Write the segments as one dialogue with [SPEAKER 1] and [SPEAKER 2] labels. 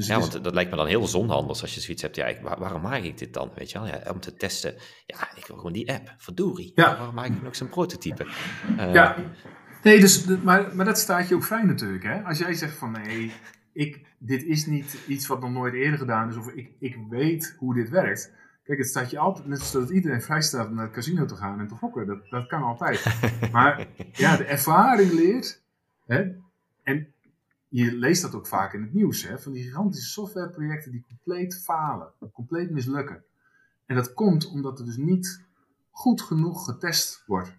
[SPEAKER 1] Dus
[SPEAKER 2] ja, want dat lijkt me dan heel zonhandig als je zoiets hebt. Ja, ik, waar- waarom maak ik dit dan? Weet je wel, ja, om te testen. Ja, ik wil gewoon die app. Verdorie.
[SPEAKER 1] Ja.
[SPEAKER 2] Waarom maak ik nog zo'n prototype? Eh,
[SPEAKER 1] Ja, nee, dus, maar, maar dat staat je ook vrij natuurlijk. Hè? Als jij zegt van nee, ik, dit is niet iets wat nog nooit eerder gedaan is, of ik, ik weet hoe dit werkt. Kijk, het staat je altijd, net zoals iedereen vrij staat om naar het casino te gaan en te gokken. Dat, dat kan altijd. Maar ja, de ervaring leert. Hè? En je leest dat ook vaak in het nieuws. Hè? Van die gigantische softwareprojecten die compleet falen. Compleet mislukken. En dat komt omdat er dus niet goed genoeg getest wordt.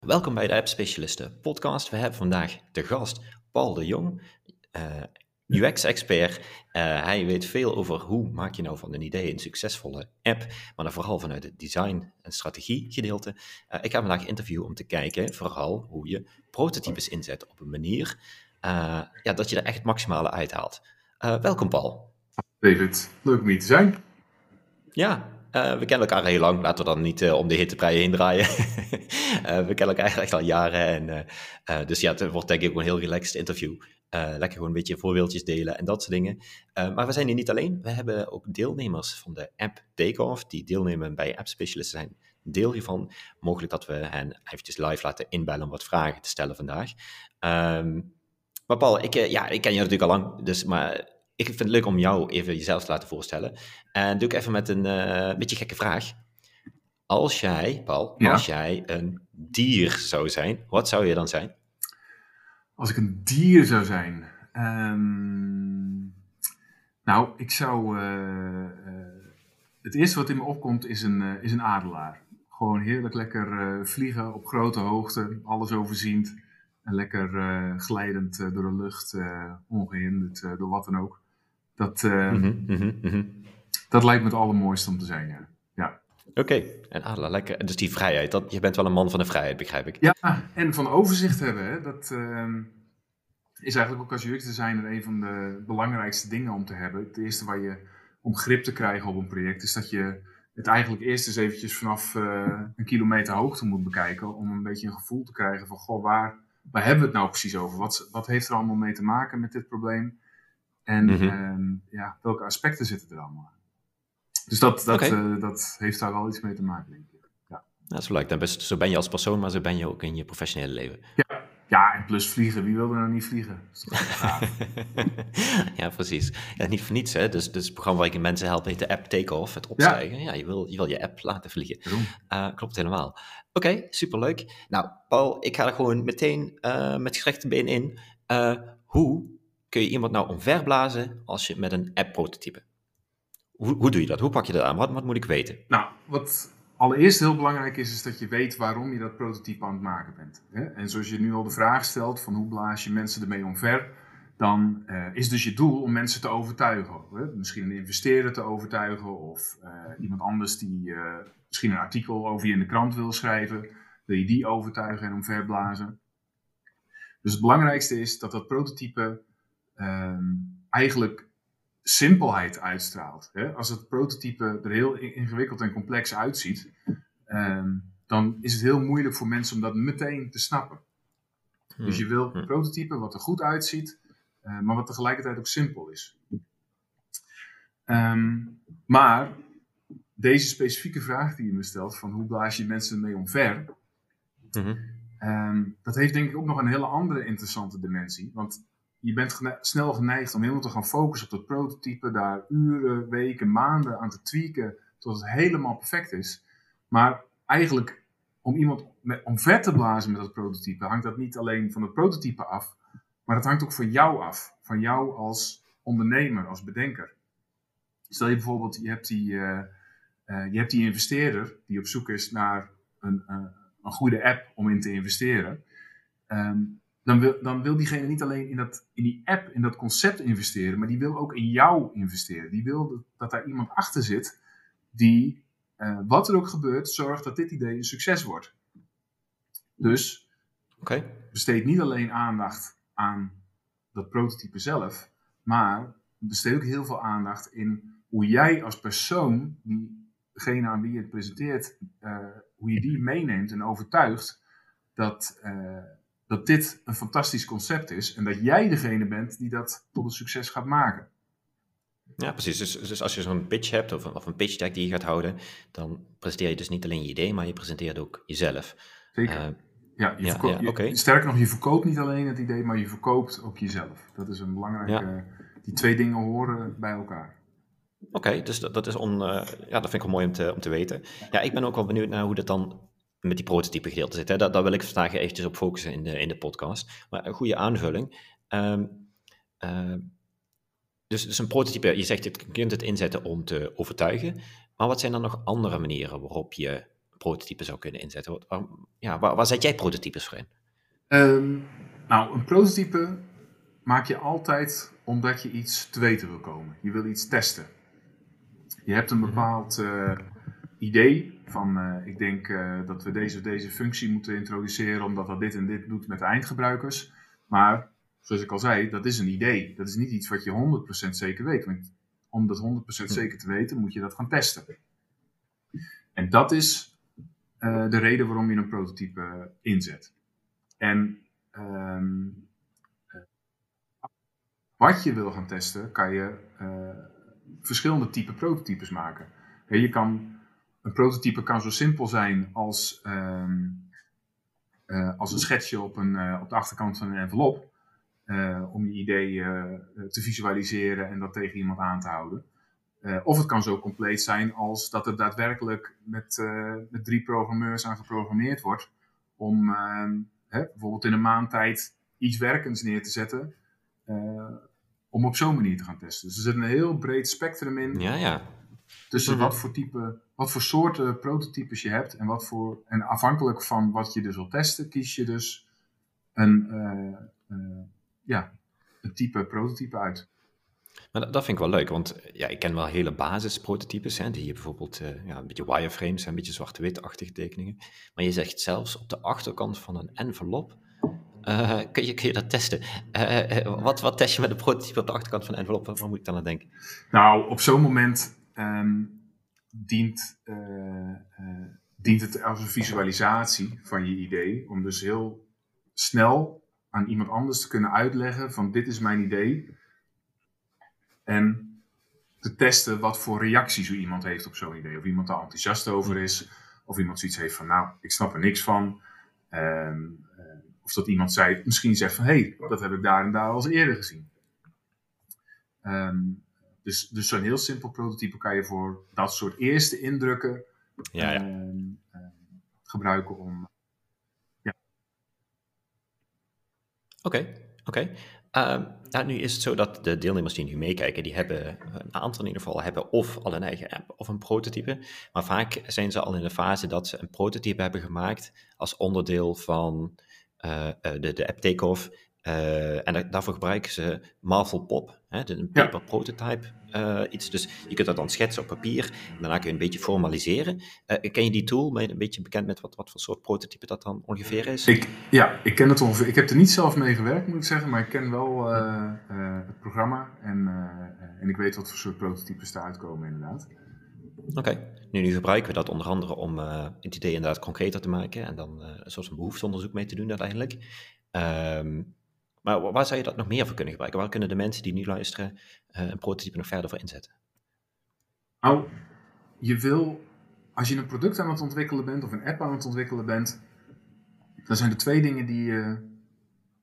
[SPEAKER 2] Welkom bij de App Specialisten podcast. We hebben vandaag de gast Paul de Jong, eh, UX-expert. Eh, hij weet veel over hoe maak je nou van een idee een succesvolle app, maar dan vooral vanuit het design- en strategiegedeelte. Eh, ik ga vandaag interviewen om te kijken vooral hoe je prototypes inzet op een manier eh, ja, dat je er echt het maximale uithaalt. Welkom Paul.
[SPEAKER 1] David, leuk om hier te zijn.
[SPEAKER 2] Ja, we kennen elkaar heel lang. Laten we dan niet om de hittepreien heen draaien. We kennen elkaar eigenlijk echt al jaren. En, dus ja, het wordt denk ik ook een heel relaxed interview. Eh, lekker gewoon een beetje voorbeeldjes delen en dat soort dingen. Eh, maar we zijn hier niet alleen. We hebben ook deelnemers van de app Takeoff. Die deelnemen bij App Specialisten zijn deel hiervan. Mogelijk dat we hen eventjes live laten inbellen om wat vragen te stellen vandaag. Ehm, maar Paul, ik, eh, ja, ik ken je natuurlijk al lang. Dus, maar ik vind het leuk om jou even jezelf te laten voorstellen. En doe ik even met een beetje gekke vraag. Als jij, Paul,
[SPEAKER 1] Ja.
[SPEAKER 2] als jij een dier zou zijn, wat zou je dan zijn?
[SPEAKER 1] Als ik een dier zou zijn. ehm, nou, ik zou. eh, eh, het eerste wat in me opkomt is een, eh, is een adelaar. Gewoon heerlijk lekker vliegen op grote hoogte, alles overziend. En lekker glijdend door de lucht, eh, ongehinderd eh, door wat dan ook. Dat, eh,
[SPEAKER 2] Mhm, mhm, mhm.
[SPEAKER 1] dat lijkt me het allermooiste om te zijn, ja.
[SPEAKER 2] Oké, en adelaar, lekker. Dus die vrijheid, dat, je bent wel een man van de vrijheid, begrijp ik.
[SPEAKER 1] Ja, en van overzicht hebben, hè, dat ehm, is eigenlijk ook als UX-designer een van de belangrijkste dingen om te hebben. Het eerste waar je om grip te krijgen op een project, is dat je het eigenlijk eerst eens eventjes vanaf eh, een kilometer hoogte moet bekijken, om een beetje een gevoel te krijgen van, goh, waar, waar hebben we het nou precies over? Wat, wat heeft er allemaal mee te maken met dit probleem? En
[SPEAKER 2] Mhm.
[SPEAKER 1] ehm, ja, welke aspecten zitten er allemaal aan? Dus dat, dat, eh, dat heeft daar wel iets mee te maken, denk ik.
[SPEAKER 2] Nou, zo, lijkt dan best, zo ben je als persoon, maar zo ben je ook in je professionele leven.
[SPEAKER 1] Ja, en plus vliegen. Wie wil er nou niet vliegen?
[SPEAKER 2] Ja, precies. Ja, niet voor niets, hè. Dus, dus het programma waar ik mensen help heet de app Takeoff, het opstijgen. Ja, je, wil, je wil je app laten vliegen. Eh, klopt helemaal. Oké, superleuk. Nou, Paul, ik ga er gewoon meteen eh, met gerechte been in. Eh, hoe kun je iemand nou omverblazen als je met een app prototype? Hoe, hoe doe je dat? Hoe pak je dat aan? Wat, wat moet ik weten?
[SPEAKER 1] Nou, wat allereerst heel belangrijk is, is dat je weet waarom je dat prototype aan het maken bent. En zoals je nu al de vraag stelt van hoe blaas je mensen ermee omver, dan eh, is dus je doel om mensen te overtuigen. Misschien een investeerder te overtuigen of eh, iemand anders die eh, misschien een artikel over je in de krant wil schrijven, wil je die overtuigen en omverblazen. Dus het belangrijkste is dat dat prototype ehm, eigenlijk simpelheid uitstraalt. Hè? Als het prototype er heel in- ingewikkeld en complex uitziet, ehm, dan is het heel moeilijk voor mensen om dat meteen te snappen. Dus je wil een prototype wat er goed uitziet, eh, maar wat tegelijkertijd ook simpel is. Ehm, maar deze specifieke vraag die je me stelt, van hoe blaas je mensen mee omver. Ehm, dat heeft denk ik ook nog een hele andere interessante dimensie. Want je bent snel geneigd om helemaal te gaan focussen op dat prototype, daar uren, weken, maanden aan te tweaken tot het helemaal perfect is. Maar eigenlijk om iemand met, omver te blazen met dat prototype, hangt dat niet alleen van het prototype af, maar dat hangt ook van jou af. Van jou als ondernemer, als bedenker. Stel je bijvoorbeeld, je hebt die, eh, eh, je hebt die investeerder die op zoek is naar een, eh, een goede app om in te investeren. Ehm, dan, wil, dan wil diegene niet alleen in, dat, in die app, in dat concept investeren, maar die wil ook in jou investeren. Die wil dat, daar iemand achter zit die, eh, wat er ook gebeurt, zorgt dat dit idee een succes wordt. Dus besteed niet alleen aandacht aan dat prototype zelf, maar besteed ook heel veel aandacht in hoe jij als persoon, die, degene aan wie je het presenteert, hoe je die meeneemt en overtuigt dat, dat dit een fantastisch concept is en dat jij degene bent die dat tot een succes gaat maken.
[SPEAKER 2] Ja, precies. Dus, dus als je zo'n pitch hebt of, of, een pitch deck die je gaat houden, dan presenteer je dus niet alleen je idee, maar je presenteert ook jezelf.
[SPEAKER 1] Zeker. Uh, ja, je ja, sterker nog, je verkoopt niet alleen het idee, maar je verkoopt ook jezelf. Dat is een belangrijke. Die twee dingen horen bij elkaar.
[SPEAKER 2] Oké, dus dat, dat is on, uh, ja, dat vind ik wel mooi om te, om te weten. Ja, ik ben ook wel benieuwd naar hoe dat dan met die prototype gedeelte zit. Hè. Daar, daar wil ik vandaag eventjes op focussen in de, in de podcast. Maar een goede aanvulling. Um, uh, dus, dus een prototype, je zegt, je kunt het inzetten om te overtuigen. Maar wat zijn dan nog andere manieren waarop je prototypes zou kunnen inzetten? Waar, ja, waar, waar zet jij prototypes voor in?
[SPEAKER 1] Um, nou, een prototype maak je altijd omdat je iets te weten wil komen. Je wil iets testen. Je hebt een mhm. bepaald uh, idee van, uh, ik denk uh, dat we deze of deze functie moeten introduceren omdat dat dit en dit doet met de eindgebruikers. Maar zoals ik al zei, dat is een idee. Dat is niet iets wat je 100% zeker weet. Want om dat 100% hm. zeker te weten, moet je dat gaan testen. En dat is uh, de reden waarom je een prototype inzet. En um, wat je wil gaan testen, kan je verschillende type prototypes maken. Je kan, een prototype kan zo simpel zijn als, um, als een schetsje op, een, op de achterkant van een envelop. Uh, om je idee te visualiseren en dat tegen iemand aan te houden. Of het kan zo compleet zijn als dat er daadwerkelijk met, met drie programmeurs aan geprogrammeerd wordt. Om hè, bijvoorbeeld in een maand tijd iets werkends neer te zetten. om op zo'n manier te gaan testen. Dus er zit een heel breed spectrum in.
[SPEAKER 2] Ja, ja.
[SPEAKER 1] Tussen mhm. wat voor type, wat voor soorten prototypes je hebt. En, wat voor, en afhankelijk van wat je dus wil testen, kies je dus een ja, een type prototype uit.
[SPEAKER 2] Maar dat, vind ik wel leuk, want ja, ik ken wel hele basisprototypes, hè, die je bijvoorbeeld uh, ja, een beetje wireframes, een beetje zwart-wit-achtige tekeningen. Maar je zegt zelfs op de achterkant van een envelop, uh, kun, je, kun je dat testen? Uh, wat, wat test je met een prototype op de achterkant van een envelop? Waar moet ik dan aan denken?
[SPEAKER 1] Nou, op zo'n moment um, dient, dient het als een visualisatie van je idee, om dus heel snel aan iemand anders te kunnen uitleggen van dit is mijn idee. En te testen wat voor reacties zo iemand heeft op zo'n idee. Of iemand er enthousiast over is. Of iemand zoiets heeft van nou, ik snap er niks van. Ehm, eh, of dat iemand zei, misschien zegt van hé, hey, dat heb ik daar en daar al eens eerder gezien. Um, dus dus zo'n heel simpel prototype kan je voor dat soort eerste indrukken ja, ja. Ehm, gebruiken om
[SPEAKER 2] Oké, oké. Ehm, nou, nu is het zo dat de deelnemers die nu meekijken, die hebben, een aantal in ieder geval, hebben of al een eigen app of een prototype. Maar vaak zijn ze al in de fase dat ze een prototype hebben gemaakt als onderdeel van uh, de, de app Takeoff uh, en daarvoor gebruiken ze Marvel Pop, hè, een paper prototype uh, iets. Dus je kunt dat dan schetsen op papier en daarna kun je een beetje formaliseren. Uh, ken je die tool? Ben je een beetje bekend met wat, wat voor soort prototype dat dan ongeveer is?
[SPEAKER 1] Ik, ja, ik ken het ongeveer. Ik heb er niet zelf mee gewerkt, moet ik zeggen, maar ik ken wel het programma en, en ik weet wat voor soort prototypes eruit komen inderdaad.
[SPEAKER 2] Oké, nu, nu, gebruiken we dat onder andere om het idee inderdaad concreter te maken en dan een behoefteonderzoek mee te doen uiteindelijk. Um, maar waar zou je dat nog meer voor kunnen gebruiken? Waar kunnen de mensen die nu luisteren uh, een prototype nog verder voor inzetten?
[SPEAKER 1] Nou, je wil, als je een product aan het ontwikkelen bent of een app aan het ontwikkelen bent, dan zijn er twee dingen die je,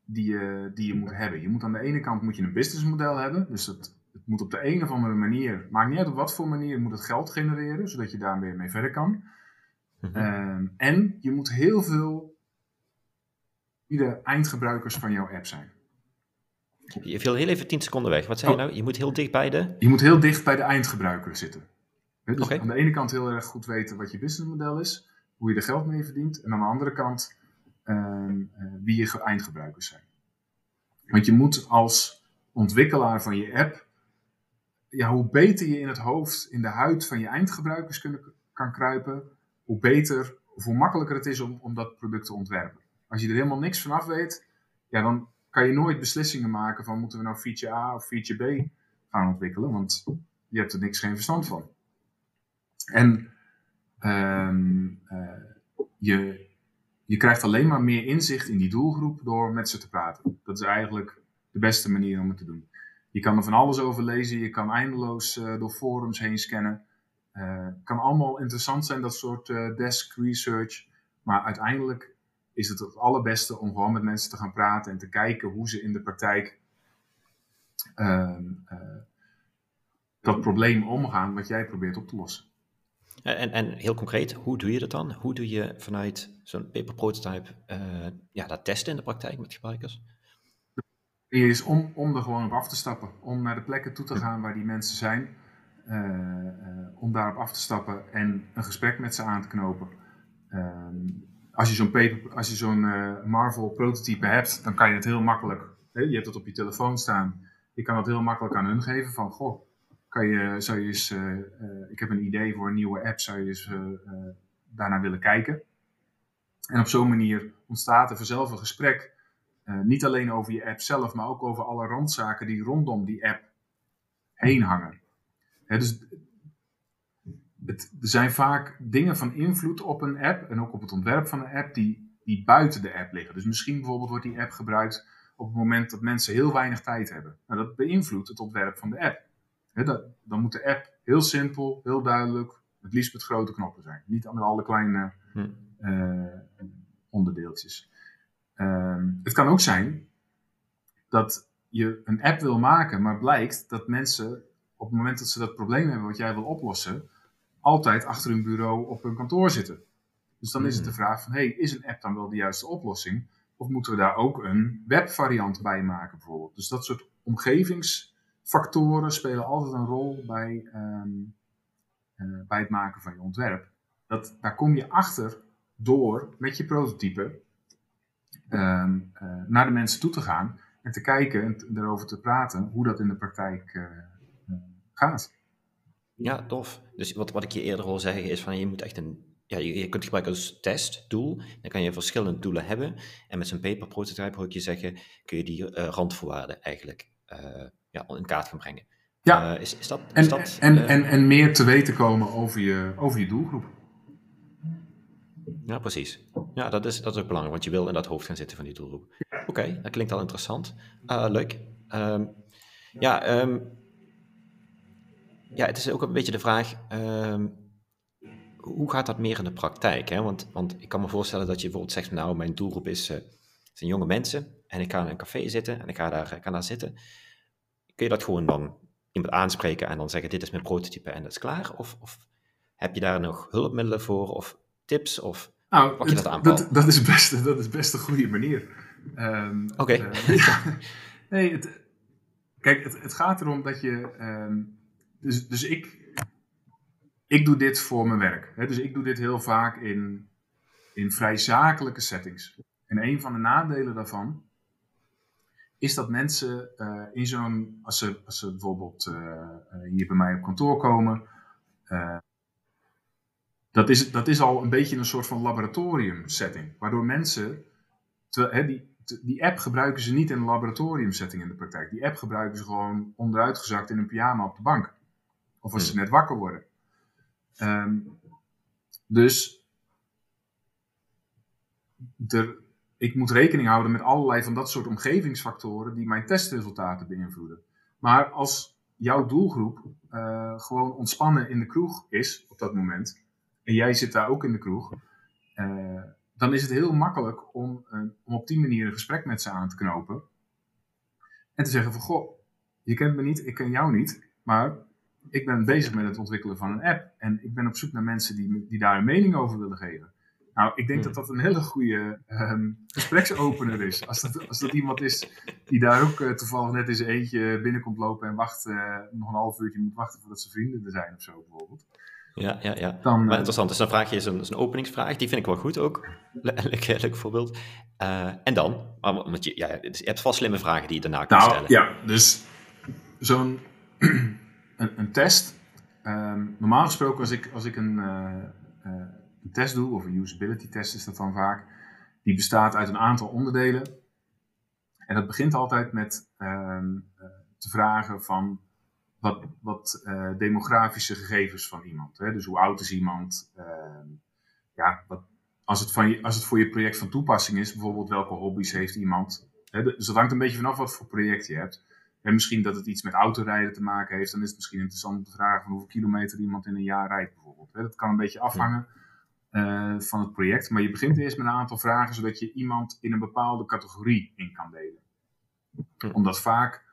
[SPEAKER 1] die je, die je moet hebben. Je moet aan de ene kant moet je een businessmodel hebben, dus het, het moet op de een of andere manier, maakt niet uit op wat voor manier, moet het geld genereren, zodat je daar weer mee verder kan. Mhm. Ehm, en je moet heel veel wie de eindgebruikers van jouw app zijn.
[SPEAKER 2] Je viel heel even 10 seconden weg. Wat zei je oh. nou? Je moet heel dicht bij de...
[SPEAKER 1] Je moet heel dicht bij de eindgebruiker zitten. Dus aan de ene kant heel erg goed weten wat je businessmodel is, hoe je er geld mee verdient, en aan de andere kant ehm, eh, wie je eindgebruikers zijn. Want je moet als ontwikkelaar van je app, ja, hoe beter je in het hoofd, in de huid van je eindgebruikers kunnen, kan kruipen, hoe beter, of hoe makkelijker het is om, om dat product te ontwerpen. Als je er helemaal niks van af weet, ja, dan kan je nooit beslissingen maken van moeten we nou feature A of feature B gaan ontwikkelen, want je hebt er niks geen verstand van. En um, uh, je, je krijgt alleen maar meer inzicht in die doelgroep door met ze te praten. Dat is eigenlijk de beste manier om het te doen. Je kan er van alles over lezen, je kan eindeloos uh, door forums heen scannen. Uh, kan allemaal interessant zijn, dat soort desk research. Maar uiteindelijk is het het allerbeste om gewoon met mensen te gaan praten en te kijken hoe ze in de praktijk ehm, dat probleem omgaan wat jij probeert op te lossen.
[SPEAKER 2] En, en heel concreet, hoe doe je dat dan? Hoe doe je vanuit zo'n paper prototype ja, dat testen in de praktijk met gebruikers?
[SPEAKER 1] is om, om er gewoon op af te stappen. Om naar de plekken toe te gaan waar die mensen zijn. Uh, om daarop af te stappen en een gesprek met ze aan te knopen. Uh, als je zo'n uh, Marvel prototype hebt, dan kan je het heel makkelijk. Hè, je hebt het op je telefoon staan. Je kan het heel makkelijk aan hun geven van goh, kan je, zou je eens, ik heb een idee voor een nieuwe app, zou je eens daarnaar willen kijken. En op zo'n manier ontstaat er vanzelf een gesprek niet alleen over je app zelf, maar ook over alle randzaken die rondom die app heen hangen. dus het, er zijn vaak dingen van invloed op een app en ook op het ontwerp van een app die, die buiten de app liggen. Dus misschien bijvoorbeeld wordt die app gebruikt op het moment dat mensen heel weinig tijd hebben. Nou, dat beïnvloedt het ontwerp van de app. dat, dan moet de app heel simpel, heel duidelijk, het liefst met grote knoppen zijn. Niet met alle kleine uh, onderdeeltjes. Ehm, het kan ook zijn dat je een app wil maken, maar blijkt dat mensen op het moment dat ze dat probleem hebben wat jij wil oplossen, altijd achter hun bureau op hun kantoor zitten. Dus dan is het de hmm. vraag van, hey, is een app dan wel de juiste oplossing? Of moeten we daar ook een webvariant bij maken bijvoorbeeld? Dus dat soort omgevingsfactoren spelen altijd een rol bij, ehm, eh, bij het maken van je ontwerp. Dat, daar kom je achter door met je prototype Ehm, eh, naar de mensen toe te gaan en te kijken en erover te praten hoe dat in de praktijk eh, gaat.
[SPEAKER 2] Ja, tof. Dus wat, wat ik je eerder wil zeggen is van je moet echt een ja, je, je, kunt gebruiken als testdoel. Dan kan je verschillende doelen hebben. En met zo'n paper prototype hoor ik je zeggen, kun je die randvoorwaarden eigenlijk ja, in kaart gaan brengen.
[SPEAKER 1] Ja,
[SPEAKER 2] is, is dat,
[SPEAKER 1] en,
[SPEAKER 2] is dat,
[SPEAKER 1] en, en, en meer te weten komen over je, over je doelgroep.
[SPEAKER 2] Ja, precies. Ja, dat is, dat is ook belangrijk, want je wil in dat hoofd gaan zitten van die doelgroep. Oké, dat klinkt al interessant. Leuk. Um, ja, um, ja, het is ook een beetje de vraag, um, hoe gaat dat meer in de praktijk? Hè? Want, want ik kan me voorstellen dat je bijvoorbeeld zegt, nou, mijn doelgroep is, uh, zijn jonge mensen en ik ga in een café zitten en ik ga daar, ga daar zitten. Kun je dat gewoon dan iemand aanspreken en dan zeggen, dit is mijn prototype en dat is klaar? Of, of heb je daar nog hulpmiddelen voor of tips? Of nou, je dat
[SPEAKER 1] Dat, dat, is best, dat is best een goede manier.
[SPEAKER 2] Um, Oké.
[SPEAKER 1] Uh, nee, het, kijk, het, het, gaat erom dat je. Um, dus, dus ik, ik doe dit voor mijn werk. Hè? Dus ik doe dit heel vaak in, in vrij zakelijke settings. En een van de nadelen daarvan is dat mensen uh, in zo'n. Als ze, als ze bijvoorbeeld uh, hier bij mij op kantoor komen dat is, dat is al een beetje een soort van laboratorium setting. Waardoor mensen, te, die, die app gebruiken ze niet in een laboratorium setting in de praktijk. Die app gebruiken ze gewoon onderuitgezakt in een pyjama op de bank. Of als ze hmm. net wakker worden. Ehm, dus er, ik moet rekening houden met allerlei van dat soort omgevingsfactoren die mijn testresultaten beïnvloeden. Maar als jouw doelgroep uh, gewoon ontspannen in de kroeg is op dat moment, en jij zit daar ook in de kroeg, uh, dan is het heel makkelijk om, uh, om op die manier een gesprek met ze aan te knopen. En te zeggen van, goh, je kent me niet, ik ken jou niet, maar ik ben bezig met het ontwikkelen van een app. En ik ben op zoek naar mensen die, die daar een mening over willen geven. Nou, ik denk hmm. dat dat een hele goede um, gespreksopener is. Als dat, als dat iemand is die daar ook uh, toevallig net eens eentje binnenkomt lopen en wacht, uh, nog een half uurtje moet wachten voordat ze vrienden er zijn of zo bijvoorbeeld.
[SPEAKER 2] Ja, ja, ja. Dan, maar eh, interessant. Dus dan vraag je eens een, een openingsvraag. Die vind ik wel goed ook. Leuk, leuk voorbeeld. Uh, en dan? Want je, ja, je hebt vast slimme vragen die je daarna kunt nou, stellen.
[SPEAKER 1] Ja, dus zo'n een, test. Um, normaal gesproken als ik, als ik een, uh, uh, een test doe, of een usability test is dat dan vaak. Die bestaat uit een aantal onderdelen. En dat begint altijd met um, te vragen van wat, wat demografische gegevens van iemand. Hè? Dus hoe oud is iemand? Uh, ja, wat, als het, van als het voor je project van toepassing is, bijvoorbeeld welke hobby's heeft iemand. Hè, dus dat hangt een beetje vanaf wat voor project je hebt. En misschien dat het iets met autorijden te maken heeft, dan is het misschien interessant om te vragen van hoeveel kilometer iemand in een jaar rijdt bijvoorbeeld. Dat kan een beetje afhangen uh, van het project, maar je begint eerst met een aantal vragen zodat je iemand in een bepaalde categorie in kan delen. Omdat vaak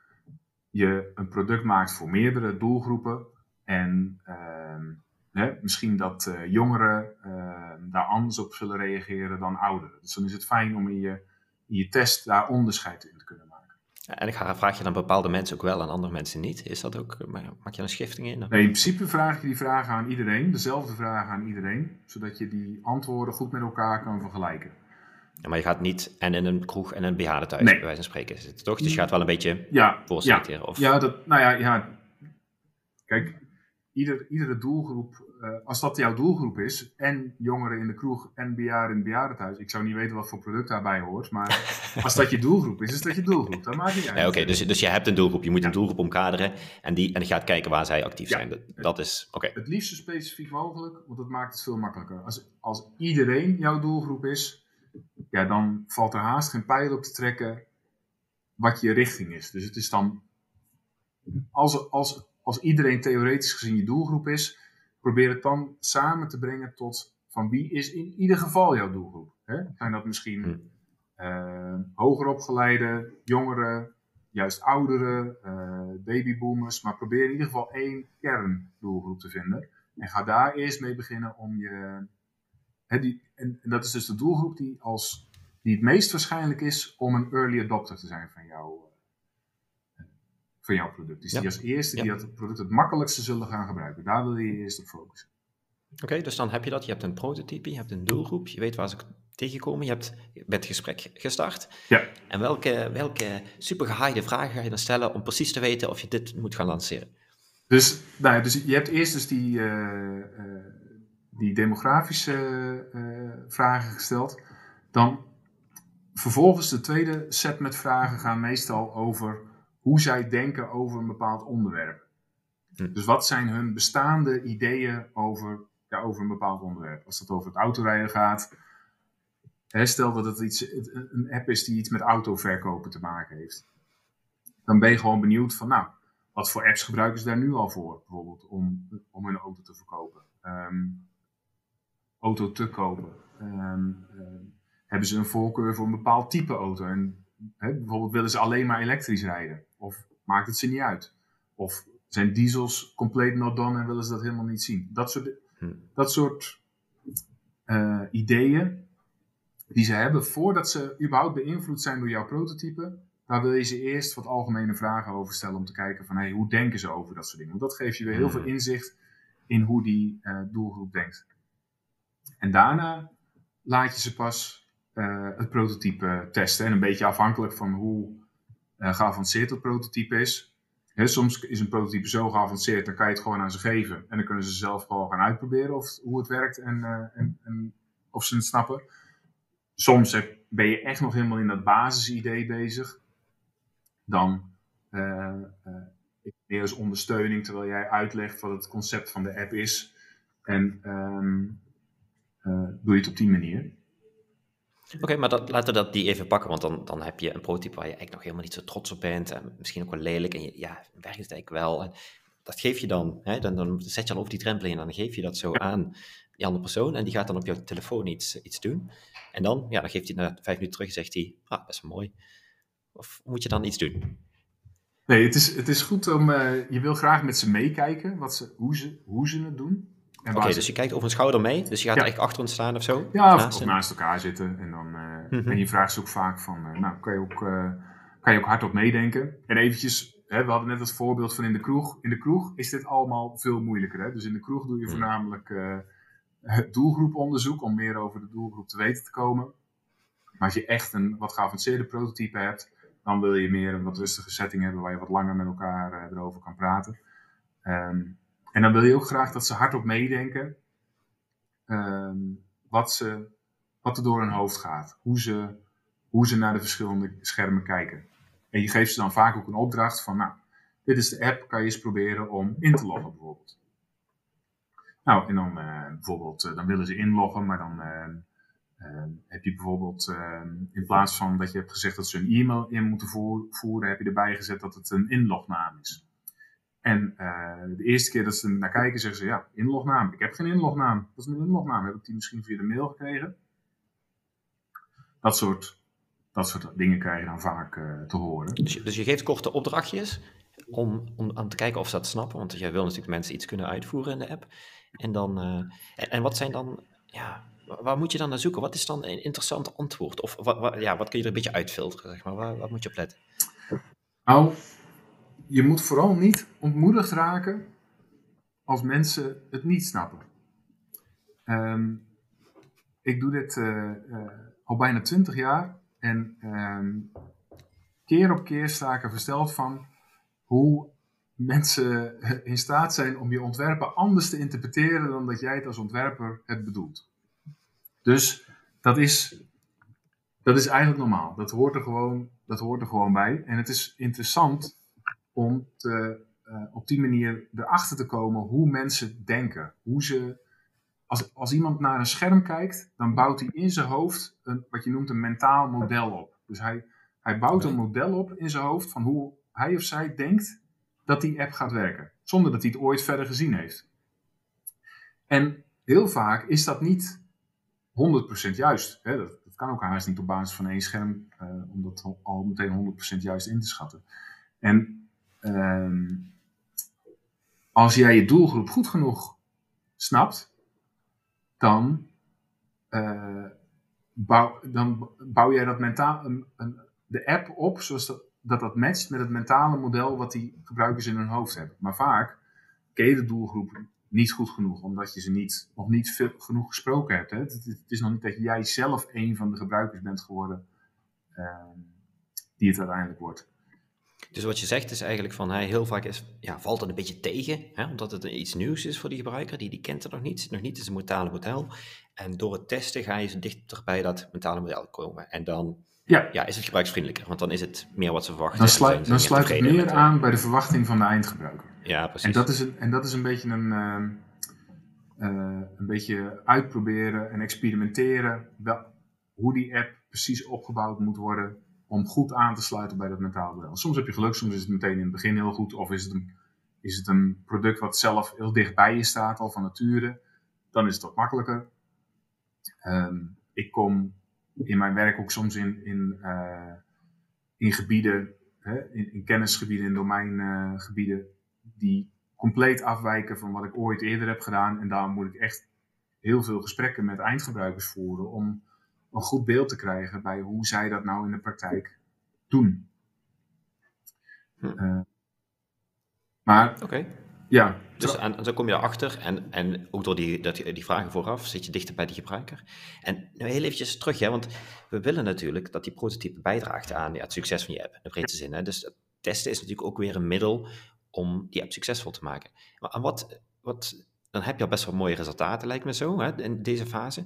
[SPEAKER 1] je een product maakt voor meerdere doelgroepen en uh, hè, misschien dat uh, jongeren ehm, daar anders op zullen reageren dan ouderen. Dus dan is het fijn om in je, in je test daar onderscheid in te kunnen maken.
[SPEAKER 2] En ik vraag je dan bepaalde mensen ook wel en andere mensen niet? Is dat ook, maak je een schifting in?
[SPEAKER 1] Nee, in principe vraag je die vragen aan iedereen, dezelfde vragen aan iedereen, zodat je die antwoorden goed met elkaar kan vergelijken.
[SPEAKER 2] Ja, maar je gaat niet en in een kroeg en een bejaardentehuis, nee. bij wijze van spreken, zitten, toch? Dus je gaat wel een beetje
[SPEAKER 1] ja, Ja, of... ja, dat, nou ja, ja. Kijk, ieder, iedere doelgroep, als dat jouw doelgroep is, en jongeren in de kroeg en bejaarden in het bejaardenhuis, ik zou niet weten wat voor product daarbij hoort, maar als dat je doelgroep is, is dat je doelgroep. Dat maakt niet uit.
[SPEAKER 2] Nee, Oké, dus, dus je hebt een doelgroep, je moet een doelgroep omkaderen en, die, en je gaat kijken waar zij actief zijn. Dat, dat is, oké.
[SPEAKER 1] Het liefst zo specifiek mogelijk, want dat maakt het veel makkelijker. Als, als iedereen jouw doelgroep is, ja, dan valt er haast geen pijl op te trekken wat je richting is. Dus het is dan, als, als als iedereen theoretisch gezien je doelgroep is, probeer het dan samen te brengen tot van wie is in ieder geval jouw doelgroep. Hè? Zijn dat misschien uh, hoger opgeleide, jongeren, juist ouderen, uh, babyboomers, maar probeer in ieder geval één kerndoelgroep te vinden. En ga daar eerst mee beginnen om je. Hè, die, en, en, dat is dus de doelgroep die, als, die het meest waarschijnlijk is om een early adopter te zijn van jou van jouw product. Dus die als eerste die dat product het makkelijkste zullen gaan gebruiken. Daar wil je eerst op focussen.
[SPEAKER 2] Oké, dus dan heb je dat. Je hebt een prototype, je hebt een doelgroep, je weet waar ze tegenkomen, je hebt met gesprek gestart.
[SPEAKER 1] Ja.
[SPEAKER 2] En welke, welke super vragen ga je dan stellen om precies te weten of je dit moet gaan lanceren?
[SPEAKER 1] Dus, nou ja, dus je hebt eerst dus die, uh, uh, die demografische uh, vragen gesteld. Dan vervolgens de tweede set met vragen gaan meestal over hoe zij denken over een bepaald onderwerp. Hm. Dus wat zijn hun bestaande ideeën over, ja, over een bepaald onderwerp? Als het over het autorijden gaat, hè, stel dat het iets, een app is die iets met autoverkopen te maken heeft. Dan ben je gewoon benieuwd van, nou, wat voor apps gebruiken ze daar nu al voor, bijvoorbeeld, om, om hun auto te verkopen? Um, auto te kopen. Um, hebben ze een voorkeur voor een bepaald type auto? En hè, bijvoorbeeld willen ze alleen maar elektrisch rijden? Of maakt het ze niet uit? Of zijn diesels compleet not done en willen ze dat helemaal niet zien? Dat soort, hm. dat soort uh, ideeën die ze hebben voordat ze überhaupt beïnvloed zijn door jouw prototype, daar wil je ze eerst wat algemene vragen over stellen om te kijken van hey, hoe denken ze over dat soort dingen. Want dat geeft je weer heel hm. veel inzicht in hoe die uh, doelgroep denkt. En daarna laat je ze pas uh, het prototype testen. En een beetje afhankelijk van hoe geavanceerd dat prototype is. soms is een prototype zo geavanceerd, dan kan je het gewoon aan ze geven. En dan kunnen ze zelf gewoon gaan uitproberen of, hoe het werkt en, uh, en, en, of ze het snappen. Soms ben je echt nog helemaal in dat basisidee bezig. Dan uh, als ondersteuning terwijl jij uitlegt wat het concept van de app is. En um, doe je het op die manier.
[SPEAKER 2] Oké, maar dat, laten we dat die even pakken, want dan, dan heb je een prototype waar je eigenlijk nog helemaal niet zo trots op bent. En misschien ook wel lelijk. En je, ja, werkt het eigenlijk wel. En dat geef je dan, hè, dan, dan zet je al over die drempel en dan geef je dat zo aan die andere persoon. En die gaat dan op jouw telefoon iets, iets doen. En dan, ja, dan geeft hij na vijf minuten terug en zegt hij, ah, best wel mooi. Of moet je dan iets doen?
[SPEAKER 1] Nee, het is, het is goed om, uh, je wil graag met ze meekijken, wat ze, hoe, ze, hoe ze het doen.
[SPEAKER 2] Oké, dus je kijkt over een schouder mee, dus je gaat ja. eigenlijk achter ons staan of zo?
[SPEAKER 1] Ja, of naast, naast elkaar zitten. En, dan, uh, mm en je vraagt ze ook vaak van, uh, nou, kan je ook, uh, kan je ook hardop meedenken? En eventjes, hè, we hadden net het voorbeeld van in de kroeg. In de kroeg is dit allemaal veel moeilijker. Hè? Dus in de kroeg doe je mhm. voornamelijk doelgroeponderzoek om meer over de doelgroep te weten te komen. Maar als je echt een wat geavanceerde prototype hebt, dan wil je meer een wat rustige setting hebben waar je wat langer met elkaar erover kan praten. Um, en dan wil je ook graag dat ze hardop meedenken ehm, wat, ze, wat er door hun hoofd gaat. Hoe ze, hoe ze naar de verschillende schermen kijken. En je geeft ze dan vaak ook een opdracht van, nou, dit is de app, kan je eens proberen om in te loggen bijvoorbeeld. Nou, en dan uh, bijvoorbeeld, uh, dan willen ze inloggen, maar dan, uh, Ehm, heb je bijvoorbeeld, ehm, in plaats van dat je hebt gezegd dat ze een e-mail in moeten voeren, heb je erbij gezet dat het een inlognaam is. En uh, de eerste keer dat ze naar kijken, zeggen ze, ja, inlognaam. Ik heb geen inlognaam. Wat is mijn inlognaam? Heb ik die misschien via de mail gekregen? Dat soort, dat soort dingen krijg je dan vaak uh, te horen.
[SPEAKER 2] Dus je, dus je geeft korte opdrachtjes om, om aan te kijken of ze dat snappen. Want jij wil natuurlijk mensen iets kunnen uitvoeren in de app. En, dan, uh, en, en, wat zijn dan, ja, waar moet je dan naar zoeken? Wat is dan een interessant antwoord? Of wat, wat ja, wat kun je er een beetje uitfilteren? Zeg maar? waar, waar moet je op letten?
[SPEAKER 1] Nou, je moet vooral niet ontmoedigd raken als mensen het niet snappen. Um, ik doe dit uh, uh, al bijna twintig jaar en um, keer op keer sta ik er versteld van hoe mensen in staat zijn om je ontwerpen anders te interpreteren dan dat jij het als ontwerper het bedoelt. Dus dat is, dat is eigenlijk normaal. Dat hoort, er gewoon, dat hoort er gewoon bij. En het is interessant om te, uh, op die manier erachter te komen hoe mensen denken. Hoe ze, als, als iemand naar een scherm kijkt, dan bouwt hij in zijn hoofd een, wat je noemt een mentaal model op. Dus hij, hij bouwt een model op in zijn hoofd van hoe hij of zij denkt dat die app gaat werken. Zonder dat hij het ooit verder gezien heeft. En heel vaak is dat niet 100% juist. Hè? Dat, dat, kan ook haast niet op basis van één scherm, uh, om dat al meteen 100% juist in te schatten. En uh, als jij je doelgroep goed genoeg snapt, dan, uh, bouw, dan bouw jij dat mentaal, een, een, de app op zoals dat, dat dat matcht met het mentale model wat die gebruikers in hun hoofd hebben. Maar vaak ken je de doelgroep niet goed genoeg, omdat je ze niet, nog niet genoeg gesproken hebt. Hè? Het, is nog niet dat jij zelf een van de gebruikers bent geworden uh, die het uiteindelijk wordt.
[SPEAKER 2] Dus wat je zegt is eigenlijk van hij heel vaak is, ja, valt het een beetje tegen, hè, omdat het iets nieuws is voor die gebruiker, die, die kent het nog niet, zit nog niet in zijn mentale model. En door het testen ga je ze dichter bij dat mentale model komen. En dan ja. Ja, is het gebruiksvriendelijker, want dan is het meer wat ze verwachten.
[SPEAKER 1] Dan, sluit, dan sluit het meer aan bij de verwachting van de eindgebruiker.
[SPEAKER 2] Ja, precies.
[SPEAKER 1] En dat is een, en dat is een beetje een, uh, uh, een beetje uitproberen en experimenteren wel, hoe die app precies opgebouwd moet worden om goed aan te sluiten bij dat mentale model. Soms heb je geluk, soms is het meteen in het begin heel goed, of is het een, is het een product wat zelf heel dicht bij je staat, al van nature. Dan is het wat makkelijker. Um, ik kom in mijn werk ook soms in, in, uh, in gebieden, hè, in, kennisgebieden, in domeingebieden, die compleet afwijken van wat ik ooit eerder heb gedaan. En daar moet ik echt heel veel gesprekken met eindgebruikers voeren om een goed beeld te krijgen bij hoe zij dat nou in de praktijk doen. Hm. Uh, maar
[SPEAKER 2] okay.
[SPEAKER 1] ja.
[SPEAKER 2] Dus en, dan kom je erachter en, en ook door die, dat, die vragen vooraf zit je dichter bij de gebruiker. En nou heel eventjes terug, hè, want we willen natuurlijk dat die prototype bijdraagt aan ja, het succes van je app, in de breedste zin. Hè. Dus testen is natuurlijk ook weer een middel om die app succesvol te maken. Maar wat, wat, dan heb je al best wel mooie resultaten, lijkt me zo, hè, in deze fase.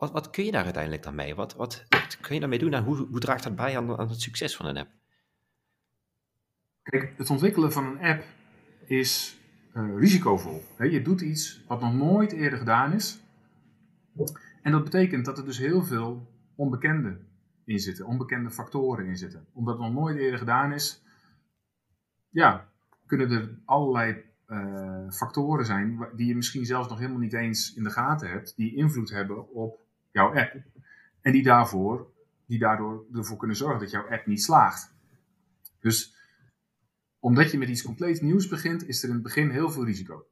[SPEAKER 2] Wat, wat kun je daar uiteindelijk dan mee? Wat, wat, kun je daarmee doen en hoe, hoe draagt dat bij aan, aan het succes van een app?
[SPEAKER 1] Kijk, het ontwikkelen van een app is uh, risicovol. Je doet iets wat nog nooit eerder gedaan is. En dat betekent dat er dus heel veel onbekende in zitten, onbekende factoren in zitten. Omdat het nog nooit eerder gedaan is, ja, kunnen er allerlei uh, factoren zijn die je misschien zelfs nog helemaal niet eens in de gaten hebt, die invloed hebben op jouw app. En die, daarvoor, die daardoor ervoor kunnen zorgen dat jouw app niet slaagt. Dus omdat je met iets compleet nieuws begint, is er in het begin heel veel risico.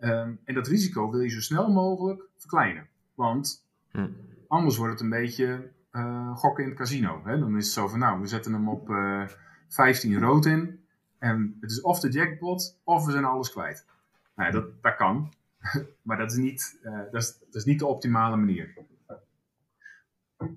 [SPEAKER 1] Um, en dat risico wil je zo snel mogelijk verkleinen. Want hm. anders wordt het een beetje uh, gokken in het casino. Hè? Dan is het zo van, nou, we zetten hem op uh, eh, 15 rood in. En het is of de jackpot, of we zijn alles kwijt. Nou ja, dat, dat kan. maar dat is, niet, uh, dat, is, dat is niet de optimale manier.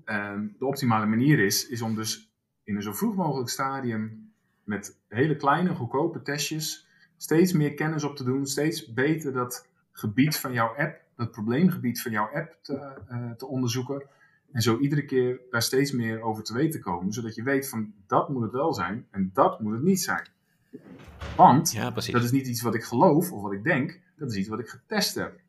[SPEAKER 1] Um, de optimale manier is, is om dus in een zo vroeg mogelijk stadium met hele kleine, goedkope testjes steeds meer kennis op te doen, steeds beter dat gebied van jouw app, dat probleemgebied van jouw app te, uh, te onderzoeken. En zo iedere keer daar steeds meer over te weten komen, zodat je weet van dat moet het wel zijn en dat moet het niet zijn. Want
[SPEAKER 2] ja,
[SPEAKER 1] dat is niet iets wat ik geloof of wat ik denk, dat is iets wat ik getest heb.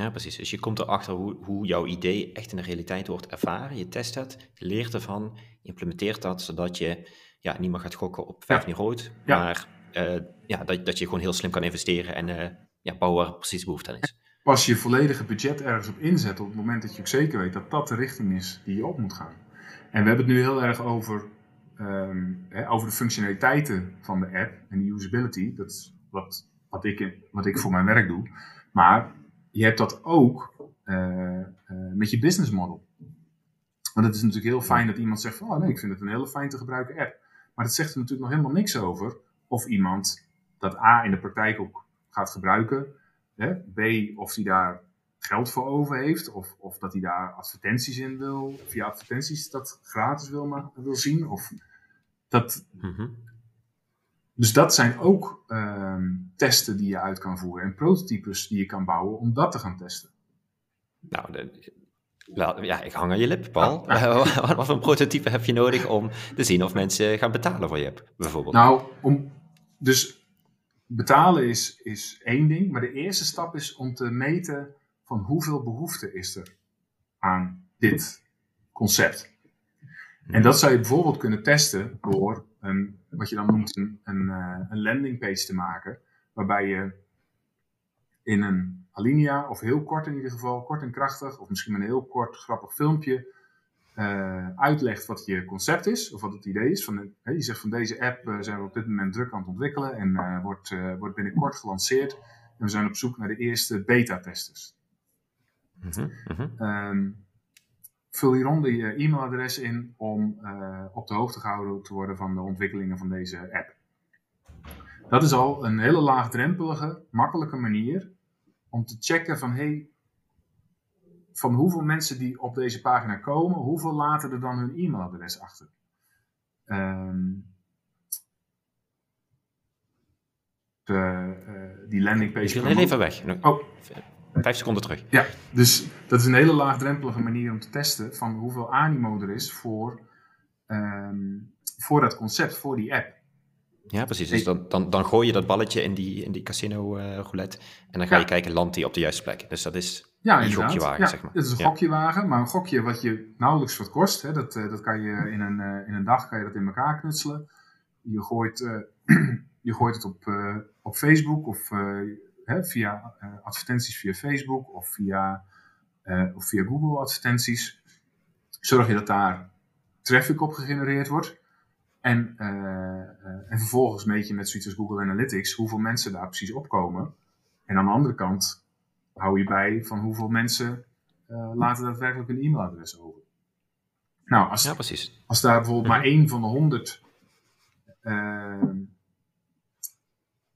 [SPEAKER 2] Ja, precies. Dus je komt erachter hoe, hoe jouw idee echt in de realiteit wordt ervaren. Je test het, je leert ervan, je implementeert dat, zodat je ja, niet meer gaat gokken op vijf niet rood,
[SPEAKER 1] Ja.
[SPEAKER 2] maar eh, ja, dat, dat je gewoon heel slim kan investeren en eh, ja, bouwen waar precies behoefte aan is.
[SPEAKER 1] Pas je volledige budget ergens op inzet op het moment dat je ook zeker weet dat dat de richting is die je op moet gaan. En we hebben het nu heel erg over, ehm, hè, over de functionaliteiten van de app en de usability. Dat is wat, wat, ik, wat ik voor mijn werk doe. Maar je hebt dat ook eh, eh, met je business model. Want het is natuurlijk heel fijn dat iemand zegt van, oh nee, ik vind het een hele fijn te gebruiken app. Maar dat zegt er natuurlijk nog helemaal niks over of iemand dat A in de praktijk ook gaat gebruiken. Hè? B, of hij daar geld voor over heeft, of, of dat hij daar advertenties in wil, via advertenties dat gratis wil, ma- wil zien. Of dat,
[SPEAKER 2] Mhm.
[SPEAKER 1] Dus dat zijn ook ehm, testen die je uit kan voeren en prototypes die je kan bouwen om dat te gaan testen.
[SPEAKER 2] Nou, de, wel, ja, ik hang aan je lip, Paul.
[SPEAKER 1] Ja,
[SPEAKER 2] wat, wat voor een prototype heb je nodig om te zien of mensen gaan betalen voor je app, bijvoorbeeld?
[SPEAKER 1] Nou, om, dus betalen is, is één ding, maar de eerste stap is om te meten van hoeveel behoefte is er aan dit concept. En dat zou je bijvoorbeeld kunnen testen door een, wat je dan noemt een, een, eh, een landingpage te maken, waarbij je in een alinea, of heel kort in ieder geval, kort en krachtig, of misschien met een heel kort grappig filmpje, eh, uitlegt wat je concept is, of wat het idee is. Van, je zegt van deze app eh, zijn we op dit moment druk aan het ontwikkelen en wordt, wordt binnenkort gelanceerd. En we zijn op zoek naar de eerste beta-testers.
[SPEAKER 2] Mhm, mhm.
[SPEAKER 1] Ehm, vul hieronder je e-mailadres in om eh, op de hoogte gehouden te worden van de ontwikkelingen van deze app. Dat is al een hele laagdrempelige, makkelijke manier om te checken van hey, van hoeveel mensen die op deze pagina komen, hoeveel laten er dan hun e-mailadres achter. Ehm, de, eh, die landingpage.
[SPEAKER 2] Heel
[SPEAKER 1] ook-
[SPEAKER 2] even weg.
[SPEAKER 1] Oh,
[SPEAKER 2] Vijf seconden terug.
[SPEAKER 1] ja, dus dat is een hele laagdrempelige manier om te testen van hoeveel animo er is voor, ehm, voor dat concept, voor die app.
[SPEAKER 2] Ja, precies. Dus dan, dan, dan gooi je dat balletje in die, in die casino eh, roulette en dan ga
[SPEAKER 1] Ja.
[SPEAKER 2] je kijken, landt die op de juiste plek. Dus dat is
[SPEAKER 1] Ja,
[SPEAKER 2] een gokjewagen,
[SPEAKER 1] ja,
[SPEAKER 2] zeg maar.
[SPEAKER 1] Het is een
[SPEAKER 2] Ja.
[SPEAKER 1] gokjewagen, maar een gokje wat je nauwelijks wat kost. Hè, dat, eh, dat kan je in een, eh, in een dag kan je dat in elkaar knutselen. Je gooit, je gooit het op, op Facebook of hè, via eh, advertenties via Facebook of via, eh, of via Google advertenties. Zorg je dat daar traffic op gegenereerd wordt. En, eh, en vervolgens meet je met zoiets als Google Analytics hoeveel mensen daar precies opkomen. En aan de andere kant hou je bij van hoeveel mensen eh, laten daadwerkelijk een e-mailadres over. Nou, als,
[SPEAKER 2] Ja, precies.
[SPEAKER 1] als daar bijvoorbeeld maar één van de honderd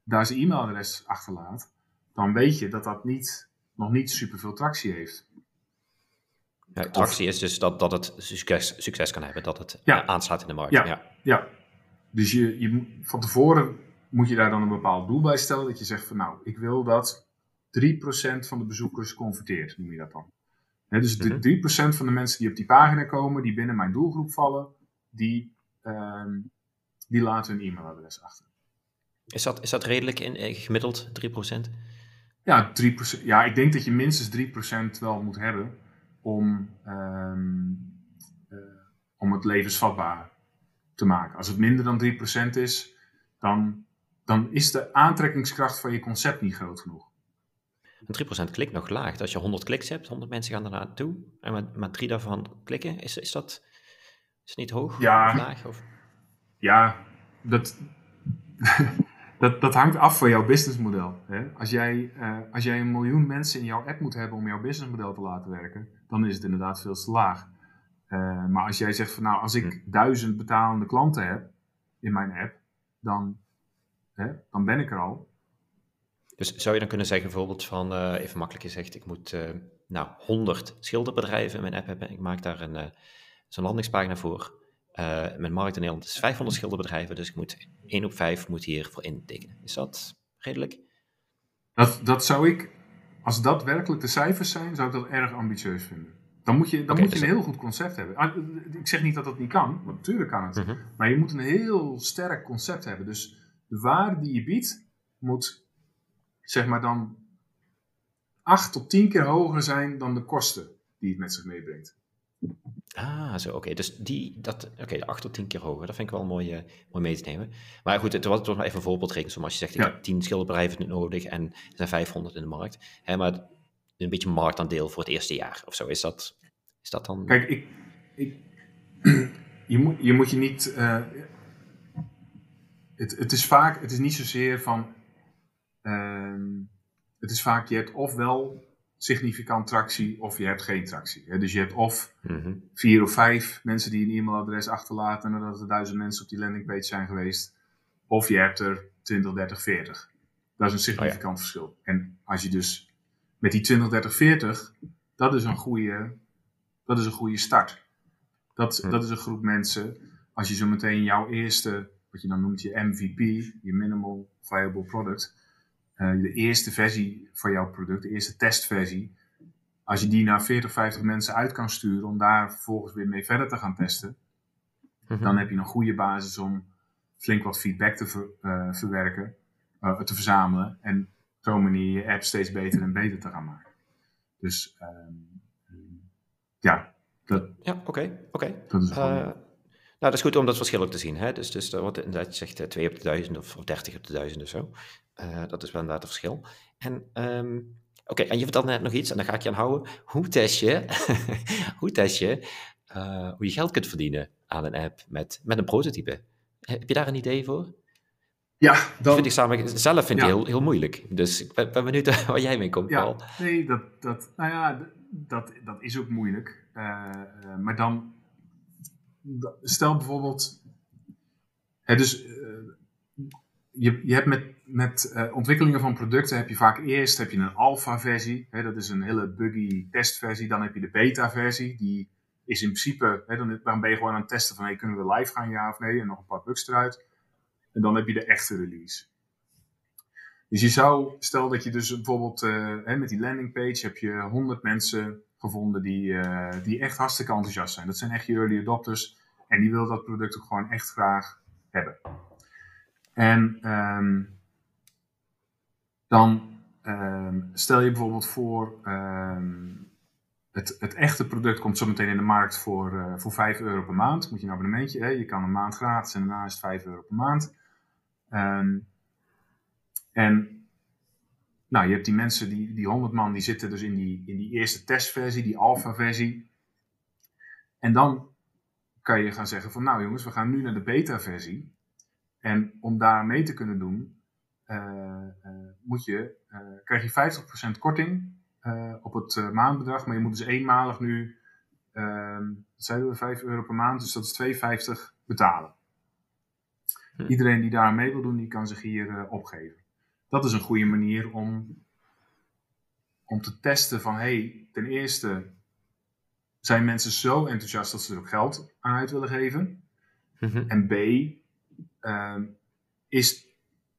[SPEAKER 1] daar zijn e-mailadres achterlaat, dan weet je dat dat niet, nog niet superveel tractie heeft.
[SPEAKER 2] Ja, attractie is dus dat, dat het succes, succes kan hebben, dat het
[SPEAKER 1] Ja.
[SPEAKER 2] aanslaat in de markt.
[SPEAKER 1] Ja.
[SPEAKER 2] Ja.
[SPEAKER 1] Ja, dus je, je, van tevoren moet je daar dan een bepaald doel bij stellen. Dat je zegt van nou, ik wil dat 3% van de bezoekers converteert, noem je dat dan. Dus de
[SPEAKER 2] Mhm.
[SPEAKER 1] 3% van de mensen die op die pagina komen, die binnen mijn doelgroep vallen, die, ehm, die laten hun e-mailadres achter.
[SPEAKER 2] Is, dat, is dat redelijk in, eh, gemiddeld 3%?
[SPEAKER 1] Ja, 3%, ja, ik denk dat je minstens 3% wel moet hebben om, ehm, eh, om het levensvatbaar te maken. Als het minder dan 3% is, dan, dan is de aantrekkingskracht van je concept niet groot genoeg.
[SPEAKER 2] Een 3% klik nog laag. Als je 100 kliks hebt, 100 mensen gaan er naartoe en maar, maar drie daarvan klikken, is, is dat is niet hoog
[SPEAKER 1] Ja.
[SPEAKER 2] of laag? Of?
[SPEAKER 1] Ja, dat, dat, dat hangt af van jouw businessmodel. Hè? Als, jij, eh, als jij een miljoen mensen in jouw app moet hebben om jouw businessmodel te laten werken, dan is het inderdaad veel te laag. Eh, maar als jij zegt van nou, als ik duizend betalende klanten heb in mijn app, dan, hè, dan ben ik er al.
[SPEAKER 2] Dus zou je dan kunnen zeggen bijvoorbeeld van, eh, even makkelijk gezegd, ik moet eh, nou 100 schilderbedrijven in mijn app hebben. Ik maak daar een, zo'n landingspagina voor. Eh, mijn markt in Nederland is 500 schilderbedrijven, dus ik moet 1 op 5 moet hiervoor intekenen. Is dat redelijk?
[SPEAKER 1] Dat, dat zou ik, als dat werkelijk de cijfers zijn, zou ik dat erg ambitieus vinden. Dan moet je, dan moet je
[SPEAKER 2] dus
[SPEAKER 1] een heel goed concept hebben. Ah, Ik zeg niet dat dat niet kan, want natuurlijk kan het.
[SPEAKER 2] Mhm.
[SPEAKER 1] Maar je moet een heel sterk concept hebben. Dus de waarde die je biedt, moet zeg maar dan acht tot tien keer hoger zijn dan de kosten die het met zich meebrengt.
[SPEAKER 2] Ah, zo, oké. Dus die, dat, oké, acht tot tien keer hoger. Dat vind ik wel mooi, uh, mooi mee te nemen. Maar goed, het was, het was maar even een voorbeeldrekening. Als je zegt, ik heb tien schilderbedrijven nodig en er zijn 500 in de markt. Hè, maar een beetje marktaandeel voor het eerste jaar of zo. Is dat, is dat dan...
[SPEAKER 1] Kijk, ik, ik, je, moet, je moet je niet... Uh, het, het is vaak, het is niet zozeer van... Uh, het is vaak, je hebt ofwel significant tractie of je hebt geen tractie. Dus je hebt of mhm. vier of vijf mensen die een e-mailadres achterlaten nadat er duizend mensen op die landingpage zijn geweest. Of je hebt er 20, 30, 40. Dat is een significant oh verschil. En als je dus met die 20, 30, 40, dat is een goede, dat is een goede start. Dat, mhm. dat is een groep mensen. Als je zo meteen jouw eerste, wat je dan noemt je MVP, je Minimal Viable Product, uh, de eerste versie van jouw product, de eerste testversie, als je die naar 40, 50 mensen uit kan sturen om daar vervolgens weer mee verder te gaan testen, mhm. dan heb je een goede basis om flink wat feedback te uh, verwerken, uh, te verzamelen en op zo'n manier je app steeds beter en beter te gaan maken. Dus um, ja, dat,
[SPEAKER 2] ja, oké, oké. Dat is nou, dat is goed om dat verschil ook te zien. Hè? Dus, dus wat inderdaad je zegt 2 op de 1000 of, 30 op de 1000 of zo. Uh, dat is wel inderdaad een verschil. En, um, oké, en je vertelde net nog iets, en daar ga ik je aan houden. Hoe test je, hoe, test je uh, hoe je geld kunt verdienen aan een app met, met een prototype? Heb je daar een idee voor?
[SPEAKER 1] Ja, dan...
[SPEAKER 2] Dat vind ik samen, zelf vind ik heel, heel moeilijk. Dus ik ben, ben benieuwd waar jij mee komt,
[SPEAKER 1] ja,
[SPEAKER 2] Paul.
[SPEAKER 1] Nee, dat, dat, nou ja, dat, dat is ook moeilijk. Uh, maar dan stel bijvoorbeeld, hè, dus uh, je, je hebt met, met uh, ontwikkelingen van producten heb je vaak eerst heb je een alpha versie, hè, dat is een hele buggy testversie, dan heb je de beta versie, die is in principe, hè, dan, dan ben je gewoon aan het testen van hey, kunnen we live gaan ja of nee en nog een paar bugs eruit. En dan heb je de echte release. Dus je zou, stel dat je dus bijvoorbeeld uh, hè, met die landingpage heb je 100 mensen gevonden die, die echt hartstikke enthousiast zijn. Dat zijn echt je early adopters. En die willen dat product ook gewoon echt graag hebben. En um, dan um, stel je bijvoorbeeld voor, um, het, het, echte product komt zo meteen in de markt voor, uh, voor 5 euro per maand. Moet je een abonnementje, hè? je kan een maand gratis en daarna is het 5 euro per maand. en nou, je hebt die mensen, die, die 100 man, die zitten dus in die, in die eerste testversie, die alpha versie. En dan kan je gaan zeggen van, nou jongens, we gaan nu naar de beta versie. En om daar mee te kunnen doen, uh, uh, moet je, uh, krijg je 50% korting op het maandbedrag. Maar je moet dus eenmalig nu, ehm, zeiden we, 5 euro per maand, dus dat is 2,50 betalen. Hm. Iedereen die daar mee wil doen, die kan zich hier opgeven dat is een goede manier om, om te testen van, hey, ten eerste zijn mensen zo enthousiast dat ze er ook geld aan uit willen geven. Mhm. En B, uh, is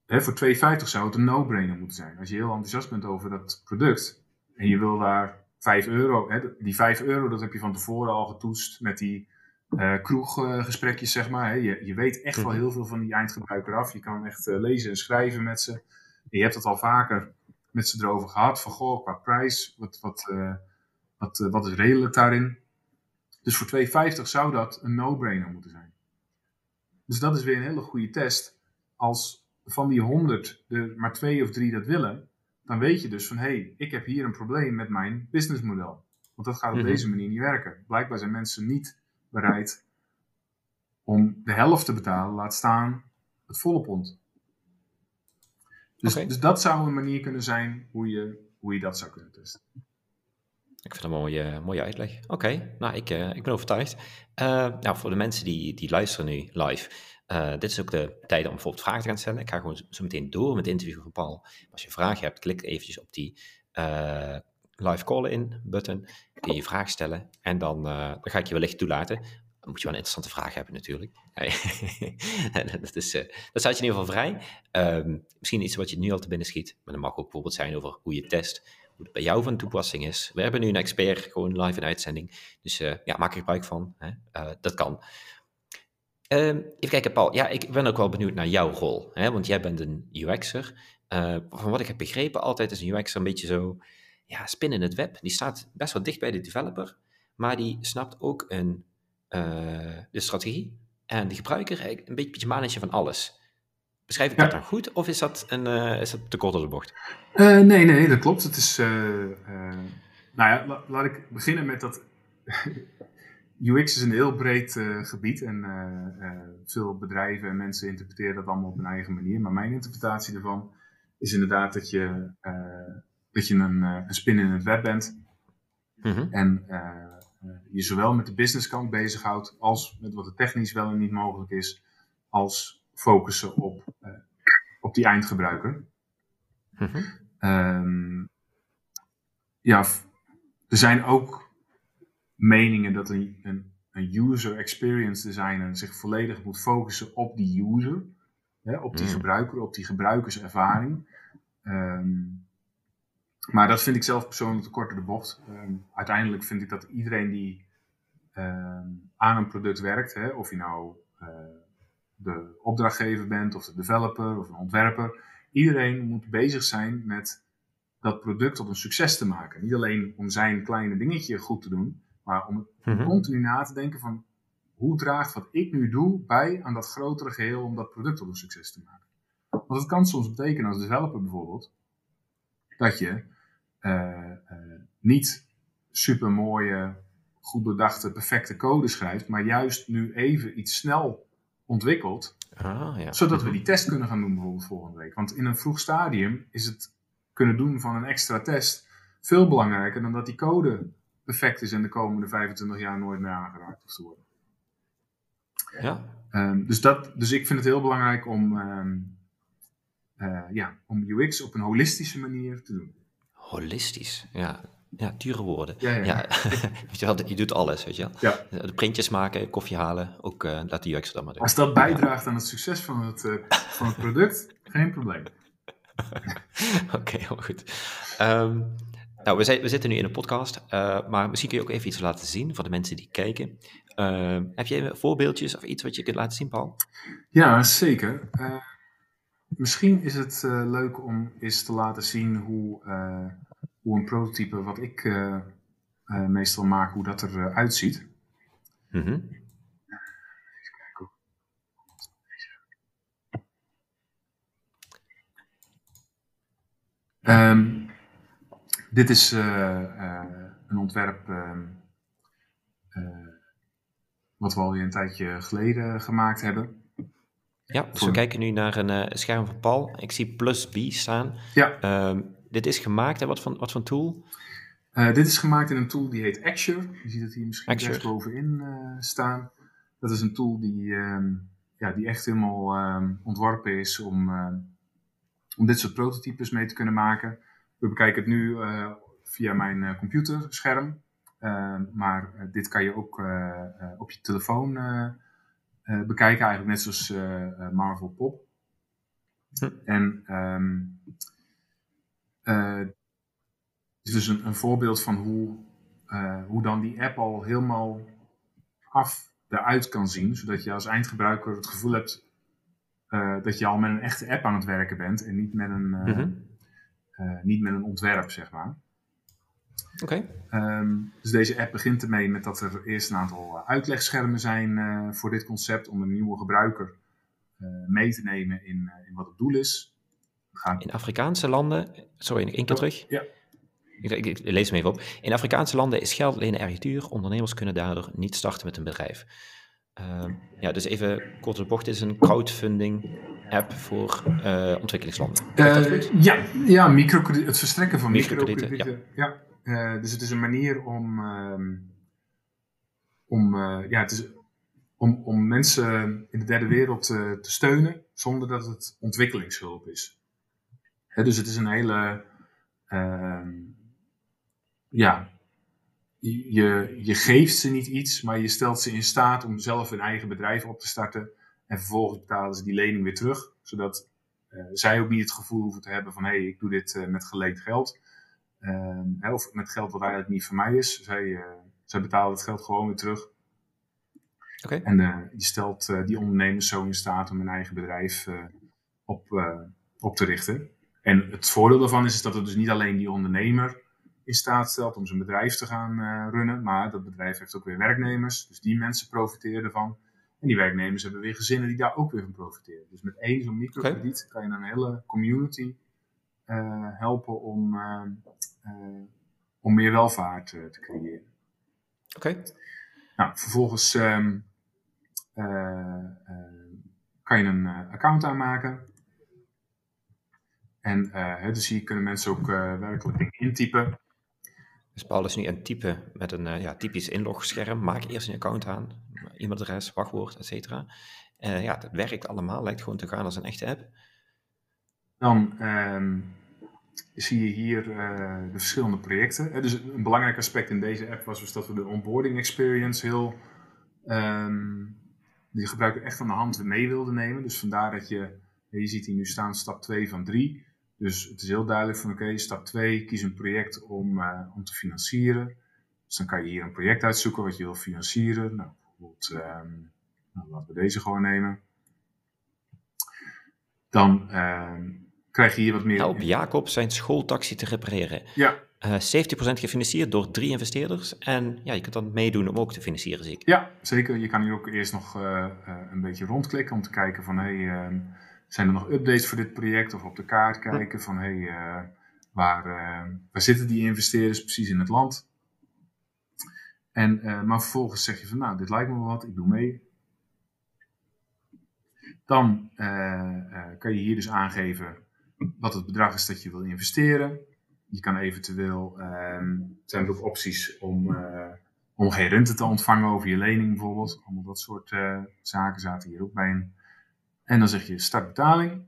[SPEAKER 1] hè, voor 2,50 zou het een no-brainer moeten zijn. Als je heel enthousiast bent over dat product en je wil daar 5 euro, hè, die 5 euro dat heb je van tevoren al getoetst met die uh, kroeggesprekjes, zeg maar. Hè. Je, je weet echt wel mhm. heel veel van die eindgebruiker af. Je kan echt uh, lezen en schrijven met ze je hebt het al vaker met ze erover gehad. Van goh, qua prijs, wat, wat, uh, wat, uh, wat is redelijk daarin? Dus voor 2,50 zou dat een no-brainer moeten zijn. Dus dat is weer een hele goede test. Als van die 100 er maar twee of drie dat willen, dan weet je dus van hé, hey, ik heb hier een probleem met mijn businessmodel. Want dat gaat op mhm. deze manier niet werken. Blijkbaar zijn mensen niet bereid om de helft te betalen, laat staan het volle pond. Dus, dus dat zou een manier kunnen zijn hoe je, hoe je dat zou kunnen testen.
[SPEAKER 2] Ik vind dat een mooie, mooie uitleg. Oké, nou, ik, uh, ik ben overtuigd. Uh, nou, voor de mensen die, die luisteren nu live, uh, dit is ook de tijd om bijvoorbeeld vragen te gaan stellen. Ik ga gewoon zo meteen door met het interview van Paul. Als je vragen hebt, klik eventjes op die live call in button. Kun je je vraag stellen en dan, dan ga ik je wellicht toelaten dan moet je wel een interessante vraag hebben natuurlijk. dat, is, dat staat je in ieder geval vrij. Um, misschien iets wat je nu al te binnen schiet. Maar dat mag ook bijvoorbeeld zijn over hoe je test. Hoe het bij jou van toepassing is. We hebben nu een expert gewoon live in uitzending. Dus uh, ja, maak er gebruik van. Hè? Uh, dat kan. Um, even kijken, Paul. Ja, ik ben ook wel benieuwd naar jouw rol. Hè? Want jij bent een UX'er. van wat ik heb begrepen, altijd is een UX'er een beetje zo ja, spin in het web. Die staat best wel dicht bij de developer, maar die snapt ook een, de strategie en de gebruiker een beetje, beetje manager van alles. Beschrijf ik dat dan goed of is dat, een, is dat te kort door de bocht?
[SPEAKER 1] nee, nee, dat klopt. Het is, nou ja, laat ik beginnen met dat UX is een heel breed gebied en veel bedrijven en mensen interpreteren dat allemaal op hun eigen manier. Maar mijn interpretatie ervan is inderdaad dat je, dat je een, een spin in het web bent mm en je zowel met de businesskant bezighoudt als met wat er technisch wel en niet mogelijk is, als focussen op, op die eindgebruiker. Mm -hmm. ja, er zijn ook meningen dat een, een, een, user experience designer zich volledig moet focussen op die user, hè, op die hmm. gebruiker, op die gebruikerservaring. Ehm, maar dat vind ik zelf persoonlijk te kort de bocht. Ehm, uiteindelijk vind ik dat iedereen die ehm, aan een product werkt, hè, of je nou uh, de opdrachtgever bent, of de developer, of een ontwerper, iedereen moet bezig zijn met dat product tot een succes te maken. Niet alleen om zijn kleine dingetje goed te doen, maar om mm continu na te denken van hoe draagt wat ik nu doe bij aan dat grotere geheel om dat product tot een succes te maken. Want het kan soms betekenen als developer bijvoorbeeld, dat je uh, uh, niet super mooie, goed bedachte, perfecte code schrijft, maar juist nu even iets snel ontwikkelt, ah, ja. zodat we mhm. die test kunnen gaan doen bijvoorbeeld volgende week. Want in een vroeg stadium is het kunnen doen van een extra test veel belangrijker dan dat die code perfect is en de komende 25 jaar nooit meer aangeraakt hoeft te worden. Ja. Um, dus, dat, dus ik vind het heel belangrijk om, um, uh, ja, om UX op een holistische manier te doen.
[SPEAKER 2] Holistisch, ja. Ja, dure woorden. Ja, ja. ja. je doet alles, weet je wel. Ja. De printjes maken, koffie halen, ook uh, laat de UX dan maar doen.
[SPEAKER 1] Als dat bijdraagt aan het succes van het, uh, van het product, geen probleem.
[SPEAKER 2] Oké, heel goed. Um, nou, we, zijn, we, zitten nu in een podcast, uh, maar misschien kun je ook even iets laten zien voor de mensen die kijken. Uh, heb je voorbeeldjes of iets wat je kunt laten zien, Paul?
[SPEAKER 1] Ja, zeker. Misschien is het leuk om eens te laten zien hoe, hoe een prototype wat ik meestal maak, hoe dat eruit ziet. Mm -hmm. Um, dit is een ontwerp uh, wat we al een tijdje geleden gemaakt hebben.
[SPEAKER 2] Ja, dus we kijken nu naar een scherm van Paul. Ik zie plus B staan. Ja. Um, dit is gemaakt en wat voor, wat voor tool?
[SPEAKER 1] dit is gemaakt in een tool die heet Axure. Je ziet het hier misschien rechts bovenin staan. Dat is een tool die, um, ja, die echt helemaal um, ontworpen is om om dit soort prototypes mee te kunnen maken. We bekijken het nu uh, via mijn computerscherm. Uh, maar dit kan je ook op je telefoon bekijken, eigenlijk net zoals Marvel Pop. Hm. En um, dit is dus een, een, voorbeeld van hoe, hoe dan die app al helemaal af eruit kan zien, zodat je als eindgebruiker het gevoel hebt uh, dat je al met een echte app aan het werken bent en niet met een, mm -hmm. niet met een ontwerp, zeg maar. Oké. Okay. Um, ehm, dus deze app begint ermee met dat er eerst een aantal uitlegschermen zijn voor dit concept om een nieuwe gebruiker mee te nemen in, in wat het doel is.
[SPEAKER 2] In Afrikaanse landen, sorry, één keer terug. Ja. Ik, ik, ik, lees hem even op. In Afrikaanse landen is geld lenen erg duur. Ondernemers kunnen daardoor niet starten met een bedrijf. Uh, ja, dus even kort de bocht, is een crowdfunding app voor uh, ontwikkelingslanden.
[SPEAKER 1] Uh, ja, ja microkrediet, het verstrekken van microkredieten. Micro ja, ja. Eh, dus het is een manier om, ehm, om, ja, het is, om, om mensen in de derde wereld te steunen zonder dat het ontwikkelingshulp is. Dus het is een hele ehm, ja, je, je geeft ze niet iets, maar je stelt ze in staat om zelf een eigen bedrijf op te starten. En vervolgens betalen ze die lening weer terug, zodat uh, zij ook niet het gevoel hoeven te hebben van hé, hey, ik doe dit uh, met geleend geld. Uh, of met geld wat eigenlijk niet voor mij is. Zij, eh, zij betalen het geld gewoon weer terug. Okay. En je stelt die ondernemers zo in staat om een eigen bedrijf op, op te richten. En het voordeel daarvan is, is dat het dus niet alleen die ondernemer in staat stelt om zijn bedrijf te gaan uh, runnen. Maar dat bedrijf heeft ook weer werknemers, dus die mensen profiteren ervan. En die werknemers hebben weer gezinnen die daar ook weer van profiteren. Dus met één zo'n microkrediet kan je een hele community uh, helpen om, uh, om meer welvaart te creëren.
[SPEAKER 2] Oké. Okay.
[SPEAKER 1] Nou, vervolgens um, kan je een account aanmaken. En dus hier kunnen mensen ook werkelijk dingen intypen.
[SPEAKER 2] Dus Paul is nu een type met een uh, ja, typisch inlogscherm. Maak eerst een account aan, e-mailadres, wachtwoord, et cetera. Ja, dat werkt allemaal, lijkt gewoon te gaan als een echte app.
[SPEAKER 1] Dan um, zie je hier de verschillende projecten. dus een belangrijk aspect in deze app was dus dat we de onboarding experience heel... Um, die gebruiker echt aan de hand mee wilden nemen. Dus vandaar dat je, je ziet hier nu staan stap 2 van 3 dus het is heel duidelijk van oké, stap 2, kies een project om, uh, om te financieren. Dus dan kan je hier een project uitzoeken wat je wil financieren. Nou, bijvoorbeeld, um, nou, laten we deze gewoon nemen. Dan um, krijg je hier wat meer...
[SPEAKER 2] Help Jacob zijn schooltaxi te repareren.
[SPEAKER 1] Ja.
[SPEAKER 2] Uh, 70% gefinancierd door drie investeerders. En ja, je kunt dan meedoen om ook te financieren, zeker?
[SPEAKER 1] Ja, zeker. Je kan hier ook eerst nog uh, een beetje rondklikken om te kijken van... Hey, uh, zijn er nog updates voor dit project of op de kaart kijken van hey, uh, waar, uh, waar zitten die investeerders precies in het land? En, uh, maar vervolgens zeg je van nou, dit lijkt me wel wat, ik doe mee. Dan kan je hier dus aangeven wat het bedrag is dat je wil investeren. Je kan eventueel, um, zijn er ook opties om, om geen rente te ontvangen over je lening bijvoorbeeld. Allemaal dat soort zaken zaten hier ook bij een en dan zeg je start betaling.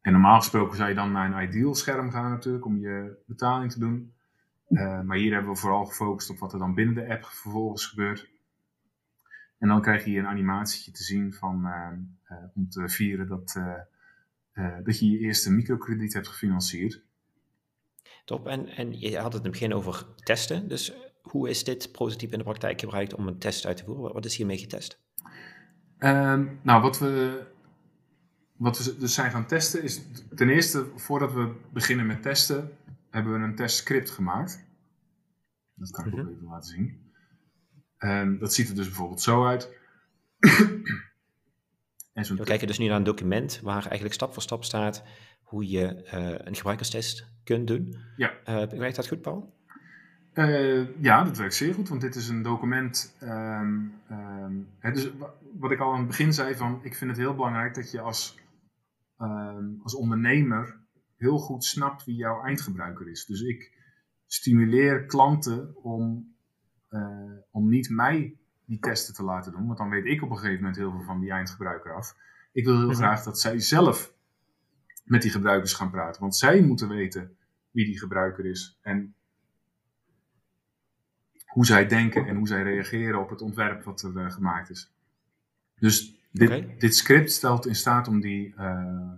[SPEAKER 1] En normaal gesproken zou je dan naar een ideal scherm gaan natuurlijk om je betaling te doen. Uh, maar hier hebben we vooral gefocust op wat er dan binnen de app vervolgens gebeurt. En dan krijg je hier een animatietje te zien van, uh, uh, om te vieren dat, dat je je eerste microkrediet hebt gefinancierd.
[SPEAKER 2] Top, en, en je had het in het begin over testen. Dus hoe is dit prototype in de praktijk gebruikt om een test uit te voeren? Wat is hiermee getest?
[SPEAKER 1] Um, nou, wat we, wat we dus zijn gaan testen is ten eerste, voordat we beginnen met testen, hebben we een testscript gemaakt. Dat kan ik ook mhm. even laten zien. Um, dat ziet er dus bijvoorbeeld zo uit.
[SPEAKER 2] en we kijken dus nu naar een document waar eigenlijk stap voor stap staat hoe je uh, een gebruikerstest kunt doen.
[SPEAKER 1] Ja.
[SPEAKER 2] Uh, werkt dat goed, Paul?
[SPEAKER 1] Uh, ja, dat werkt zeer goed, want dit is een document. Um, um, hè, dus wat ik al aan het begin zei, van ik vind het heel belangrijk dat je als, um, als ondernemer heel goed snapt wie jouw eindgebruiker is. Dus ik stimuleer klanten om, uh, om niet mij die testen te laten doen, want dan weet ik op een gegeven moment heel veel van die eindgebruiker af. Ik wil heel mhm. graag dat zij zelf met die gebruikers gaan praten, want zij moeten weten wie die gebruiker is. En hoe zij denken en hoe zij reageren op het ontwerp wat er uh, gemaakt is. Dus dit, okay. dit, script stelt in staat om die, uh,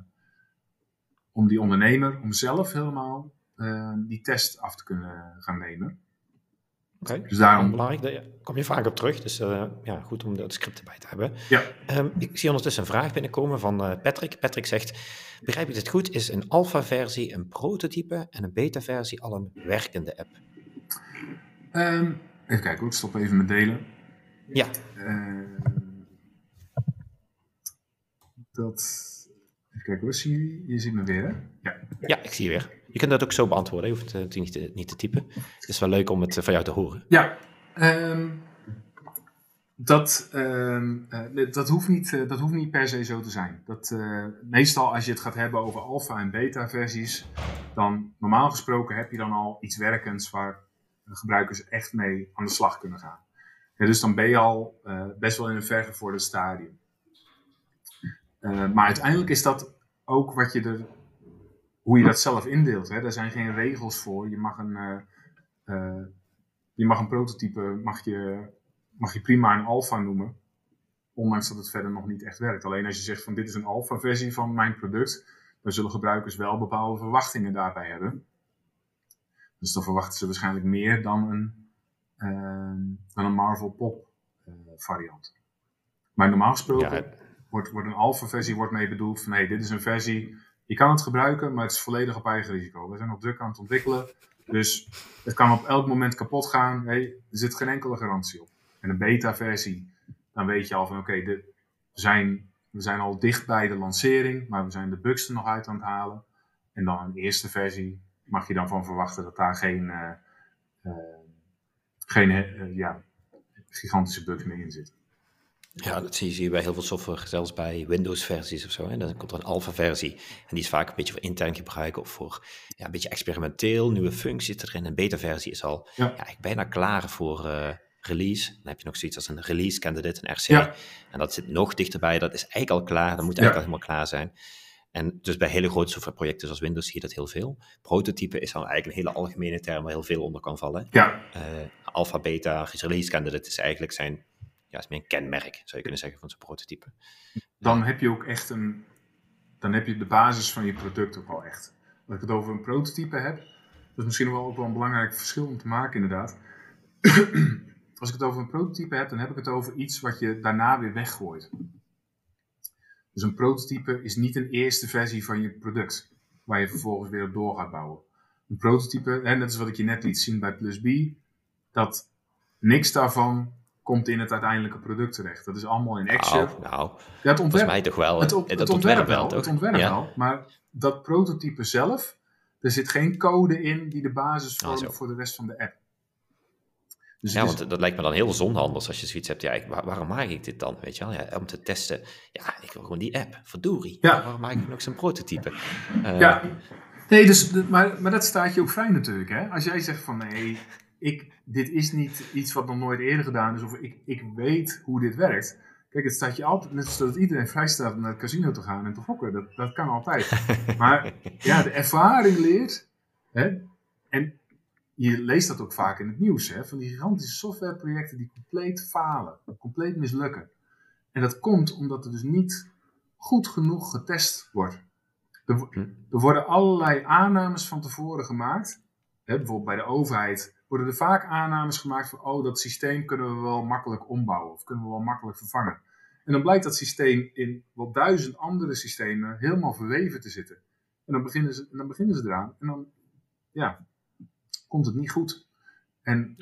[SPEAKER 1] om die ondernemer, om zelf helemaal uh, die test af te kunnen gaan nemen.
[SPEAKER 2] Okay. Dus daarom... Belangrijk, daar kom je vaak op terug, dus ja, goed om dat script erbij te hebben.
[SPEAKER 1] Ja.
[SPEAKER 2] Um, ik zie ondertussen een vraag binnenkomen van Patrick. Patrick zegt, begrijp ik dit goed, is een alpha-versie een prototype en een beta-versie al een werkende app?
[SPEAKER 1] Um, even kijken, ik stop even met delen.
[SPEAKER 2] Ja.
[SPEAKER 1] Uh, dat. Even kijken hoor, zie je, je ziet me weer, hè?
[SPEAKER 2] Ja. ja, ik zie je weer. Je kunt dat ook zo beantwoorden, je hoeft het niet te, niet te typen. Het is wel leuk om het van jou te horen.
[SPEAKER 1] Ja, um, dat, um, uh, dat, hoeft niet, uh, dat hoeft niet per se zo te zijn. Dat, uh, meestal als je het gaat hebben over alpha en beta versies, dan normaal gesproken heb je dan al iets werkends waar gebruikers echt mee aan de slag kunnen gaan. Dus dan ben je al uh, best wel in een vergevorderd stadium. Uh, maar uiteindelijk is dat ook wat je er, hoe je dat zelf indeelt. Hè? Er zijn geen regels voor. Je mag een, uh, je mag een prototype mag je, mag je prima een alpha noemen. Ondanks dat het verder nog niet echt werkt. Alleen als je zegt van dit is een alpha versie van mijn product, dan zullen gebruikers wel bepaalde verwachtingen daarbij hebben. Dus dan verwachten ze waarschijnlijk meer dan een, uh, dan een Marvel Pop uh, variant. Maar normaal gesproken wordt, wordt een alpha versie wordt mee bedoeld van hey, dit is een versie, je kan het gebruiken, maar het is volledig op eigen risico. We zijn nog druk aan het ontwikkelen Dus het kan op elk moment kapot gaan. Hey, er zit geen enkele garantie op. En een beta-versie, dan weet je al van oké, we, zijn, we zijn al dicht bij de lancering, maar we zijn de bugs er nog uit aan het halen. En dan een eerste versie mag je dan van verwachten dat daar geen, uh, uh, geen uh, ja, gigantische bugs meer in zitten.
[SPEAKER 2] Ja, dat zie je bij heel veel software, zelfs bij Windows-versies of zo. Hè. Dan komt er een alpha-versie en die is vaak een beetje voor intern gebruik of voor ja, een beetje experimenteel, nieuwe functies erin. Een beta-versie is al ja. ja bijna klaar voor uh, release. Dan heb je nog zoiets als een release candidate, een RC. Ja. En dat zit nog dichterbij, dat is eigenlijk al klaar, dat moet eigenlijk al helemaal klaar zijn. En dus bij hele grote softwareprojecten zoals Windows zie je dat heel veel. Prototype is dan eigenlijk een hele algemene term waar heel veel onder kan vallen.
[SPEAKER 1] Ja.
[SPEAKER 2] Uh, alpha, beta, release candidate is eigenlijk zijn ja, is meer een kenmerk, zou je kunnen zeggen, van zo'n prototype.
[SPEAKER 1] Dan heb je ook echt een, dan heb je de basis van je product ook al echt. Als ik het over een prototype heb, dat is misschien wel ook wel een belangrijk verschil om te maken inderdaad. Als ik het over een prototype heb, dan heb ik het over iets wat je daarna weer weggooit. Dus een prototype is niet een eerste versie van je product, waar je vervolgens weer op door gaat bouwen. Een prototype, en dat is wat ik je net liet zien bij Plus B, dat niks daarvan komt in het uiteindelijke product terecht. Dat is allemaal in Action.
[SPEAKER 2] Nou, nou ja, het ontwerp, mij toch wel.
[SPEAKER 1] Het, het, het ontwerp, wel, toch? Het ontwerp wel, maar dat prototype zelf, er zit geen code in die de basis ah, vormt voor de rest van de app.
[SPEAKER 2] Dus ja, want dat lijkt me dan heel zonhandig als je zoiets hebt. Ja, waarom maak ik dit dan? Weet je wel? Ja, om te testen. Ja, ik wil gewoon die app. Verdorie. Ja. Waarom maak ik nog zo'n prototype?
[SPEAKER 1] Uh, ja. Nee, dus, maar, maar dat staat je ook fijn natuurlijk. Hè? Als jij zegt van nee, ik, dit is niet iets wat nog nooit eerder gedaan is, of ik, ik weet hoe dit werkt. Kijk, het staat je altijd, net zoals iedereen vrij staat om naar het casino te gaan en te gokken. Dat, dat kan altijd. maar ja, de ervaring leert. Hè, en je leest dat ook vaak in het nieuws, hè, van die gigantische softwareprojecten die compleet falen, compleet mislukken. En dat komt omdat er dus niet goed genoeg getest wordt. Er, hm. er worden allerlei aannames van tevoren gemaakt. Hè, bijvoorbeeld bij de overheid worden er vaak aannames gemaakt van, oh, dat systeem kunnen we wel makkelijk ombouwen of kunnen we wel makkelijk vervangen. En dan blijkt dat systeem in wel duizend andere systemen helemaal verweven te zitten. En dan beginnen ze, en dan beginnen ze eraan en dan, ja, komt het niet goed. En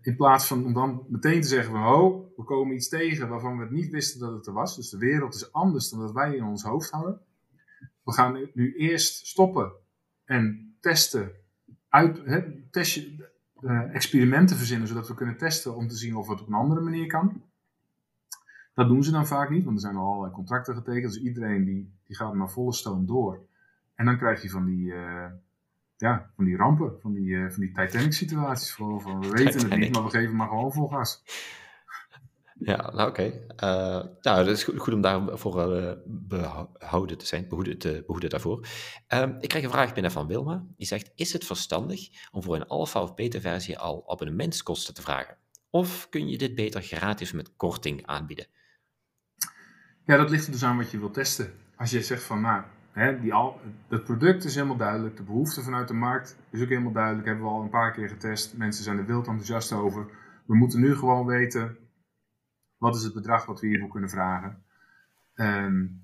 [SPEAKER 1] in plaats van om dan meteen te zeggen van, oh, we komen iets tegen waarvan we het niet wisten dat het er was. Dus de wereld is anders dan dat wij in ons hoofd hadden. We gaan nu eerst stoppen en testen. Uit, test je, uh, experimenten verzinnen zodat we kunnen testen om te zien of het op een andere manier kan. Dat doen ze dan vaak niet, want er zijn al allerlei contracten getekend. Dus iedereen die, die gaat maar volle stoom door. En dan krijg je van die, uh, ja, van die rampen, van die, uh, van die Titanic-situaties. Van, van, we weten het niet, maar we geven maar gewoon vol gas.
[SPEAKER 2] Ja, nou oké. Okay. Uh, nou, het is goed, goed om daarvoor uh, behouden te zijn, behoeden, te, behoeden daarvoor. Uh, ik krijg een vraag binnen van Wilma. Die zegt, is het verstandig om voor een alpha of beta versie al abonnementskosten te vragen? Of kun je dit beter gratis met korting aanbieden?
[SPEAKER 1] Ja, dat ligt er dus aan wat je wilt testen. Als je zegt van, nou, hè, die al, het product is helemaal duidelijk, de behoefte vanuit de markt is ook helemaal duidelijk, hebben we al een paar keer getest, mensen zijn er wild enthousiast over. We moeten nu gewoon weten wat is het bedrag wat we hiervoor kunnen vragen? Um,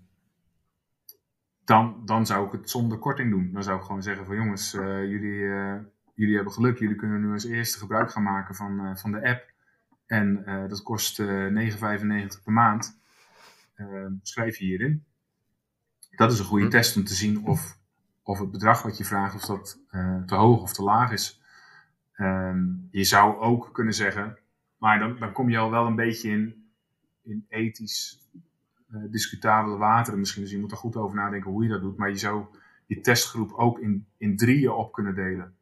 [SPEAKER 1] dan, dan zou ik het zonder korting doen. Dan zou ik gewoon zeggen van jongens, uh, jullie, uh, jullie hebben geluk. Jullie kunnen nu als eerste gebruik gaan maken van, uh, van de app. En dat kost 9,95 per maand. Ehm, schrijf je hierin. Dat is een goede hm. test om te zien of, of het bedrag wat je vraagt, of dat te hoog of te laag is. Um, je zou ook kunnen zeggen, maar dan, dan kom je al wel een beetje in in ethisch uh, discutabele wateren misschien. Dus je moet er goed over nadenken hoe je dat doet. Maar je zou je testgroep ook in, in drieën op kunnen delen.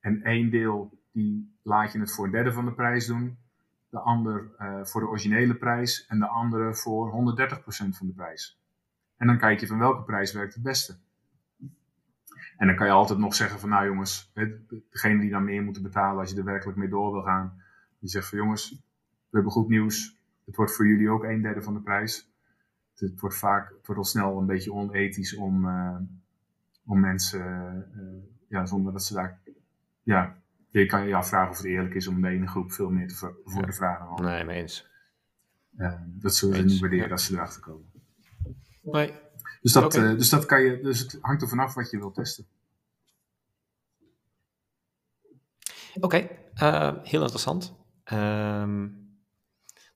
[SPEAKER 1] En één deel die laat je het voor een derde van de prijs doen. De ander uh, voor de originele prijs. En de andere voor 130% van de prijs. En dan kijk je van welke prijs werkt het beste. En dan kan je altijd nog zeggen van nou jongens, degene die dan meer moeten betalen als je er werkelijk mee door wil gaan. Die zegt van jongens, we hebben goed nieuws het wordt voor jullie ook een derde van de prijs. Het, wordt vaak, het wordt al snel een beetje onethisch om, uh, om mensen, uh, ja, zonder dat ze daar, ja, je kan je afvragen of het eerlijk is om de ene groep veel meer te, voor te vragen.
[SPEAKER 2] Dan nee, mee eens.
[SPEAKER 1] Uh, dat zullen ze niet waarderen als ze erachter komen.
[SPEAKER 2] Nee.
[SPEAKER 1] Dus dat, okay. dus dat kan je, dus het hangt er vanaf wat je wilt testen.
[SPEAKER 2] Oké, eh, heel interessant. Ehm,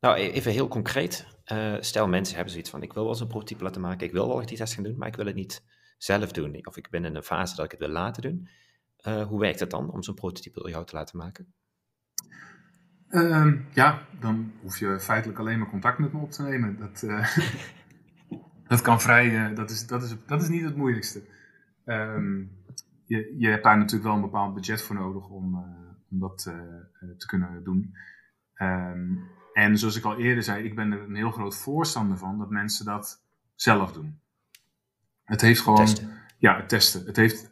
[SPEAKER 2] nou, e-, even heel concreet. Uh, stel mensen hebben zoiets van, ik wil wel eens een prototype laten maken, ik wil wel die test gaan doen, maar ik wil het niet zelf doen. Of ik ben in een fase dat ik het wil laten doen. Uh, hoe werkt het dan om zo'n prototype door jou te laten maken?
[SPEAKER 1] Um, ja, dan hoef je feitelijk alleen maar contact met me op te nemen. Dat, dat kan vrij, dat, is, dat, is, dat is niet het moeilijkste. Um, je, je hebt daar natuurlijk wel een bepaald budget voor nodig om, om dat te kunnen doen. Um, en zoals ik al eerder zei, ik ben er een heel groot voorstander van dat mensen dat zelf doen. Het heeft gewoon. Testen. Ja, het testen. Het heeft,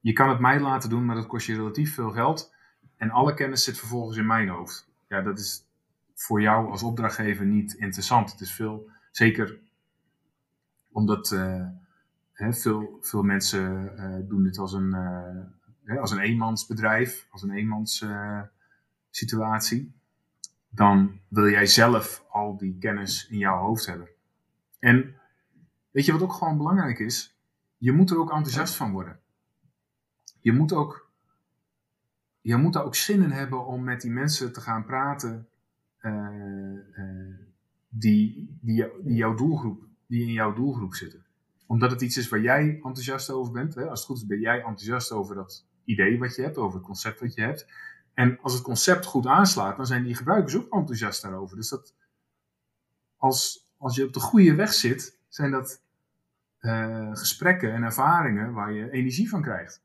[SPEAKER 1] je kan het mij laten doen, maar dat kost je relatief veel geld. En alle kennis zit vervolgens in mijn hoofd. Ja, dat is voor jou als opdrachtgever niet interessant. Het is veel, zeker omdat uh, hè, veel, veel mensen uh, doen dit als een, uh, als een eenmansbedrijf, als een eenmans situatie dan wil jij zelf al die kennis in jouw hoofd hebben. En weet je wat ook gewoon belangrijk is? Je moet er ook enthousiast van worden. Je moet ook, je moet daar ook zin in hebben om met die mensen te gaan praten die, die, die, jouw doelgroep, die in jouw doelgroep zitten. Omdat het iets is waar jij enthousiast over bent. Hè? Als het goed is ben jij enthousiast over dat idee wat je hebt, over het concept wat je hebt. En als het concept goed aanslaat, dan zijn die gebruikers ook enthousiast daarover. Dus dat, als, als je op de goede weg zit, zijn dat uh, gesprekken en ervaringen waar je energie van krijgt.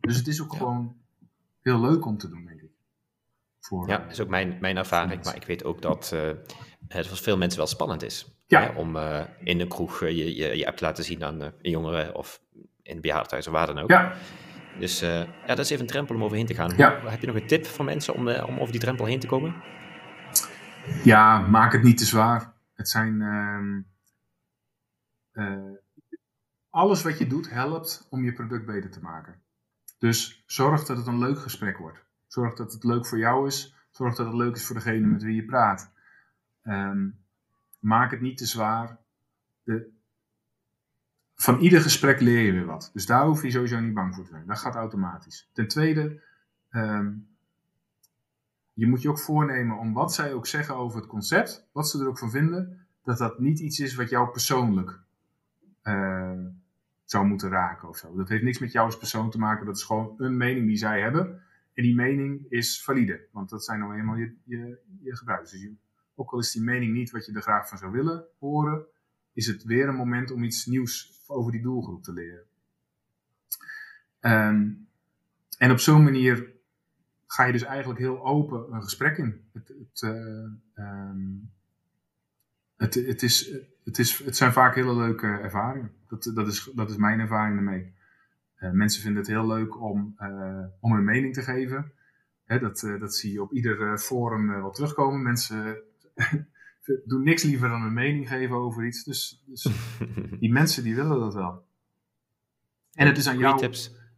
[SPEAKER 1] Dus het is ook gewoon heel leuk om te doen, denk ik.
[SPEAKER 2] Voor, ja, dat is ook mijn, mijn ervaring. Maar ik weet ook dat uh, het voor veel mensen wel spannend is. Ja. Hè, om uh, in een kroeg je, je, je app te laten zien aan een jongeren of in bejaardenhuis of waar dan ook. Ja. Dus ja, dat is even een drempel om overheen te gaan. Ja. Heb je nog een tip voor mensen om, om over die drempel heen te komen?
[SPEAKER 1] Ja, maak het niet te zwaar. Het zijn. Uh, alles wat je doet helpt om je product beter te maken. Dus zorg dat het een leuk gesprek wordt. Zorg dat het leuk voor jou is. Zorg dat het leuk is voor degene met wie je praat. Um, maak het niet te zwaar. De, van ieder gesprek leer je weer wat. Dus daar hoef je sowieso niet bang voor te zijn. Dat gaat automatisch. Ten tweede, um, je moet je ook voornemen om wat zij ook zeggen over het concept, wat ze er ook van vinden, dat dat niet iets is wat jou persoonlijk uh, zou moeten raken of zo. Dat heeft niks met jou als persoon te maken. Dat is gewoon een mening die zij hebben. En die mening is valide, want dat zijn nou eenmaal je, je, je gebruikers. Dus ook al is die mening niet wat je er graag van zou willen horen, is het weer een moment om iets nieuws over die doelgroep te leren. Um, en op zo'n manier ga je dus eigenlijk heel open een gesprek in. Het, het, uh, um, het, het, is, het, is, het zijn vaak hele leuke ervaringen. Dat, dat, is, dat is mijn ervaring ermee. Uh, mensen vinden het heel leuk om, uh, om hun mening te geven. Hè, dat, dat zie je op ieder forum wel terugkomen. Mensen doe niks liever dan een mening geven over iets. Dus, dus die mensen die willen dat wel. En het is aan jou,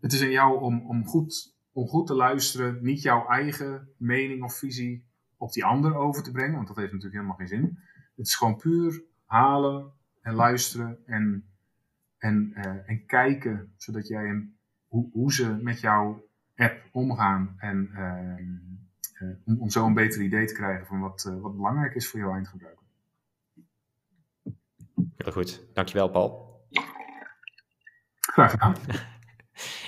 [SPEAKER 1] het is aan jou om, om, goed, om goed te luisteren, niet jouw eigen mening of visie op die ander over te brengen, want dat heeft natuurlijk helemaal geen zin. Het is gewoon puur halen en luisteren en, en, uh, en kijken, zodat jij hoe, hoe ze met jouw app omgaan en uh, eh, om, om zo een beter idee te krijgen van wat, eh, wat belangrijk is voor jouw eindgebruiker.
[SPEAKER 2] Heel goed, dankjewel Paul.
[SPEAKER 1] Graag gedaan.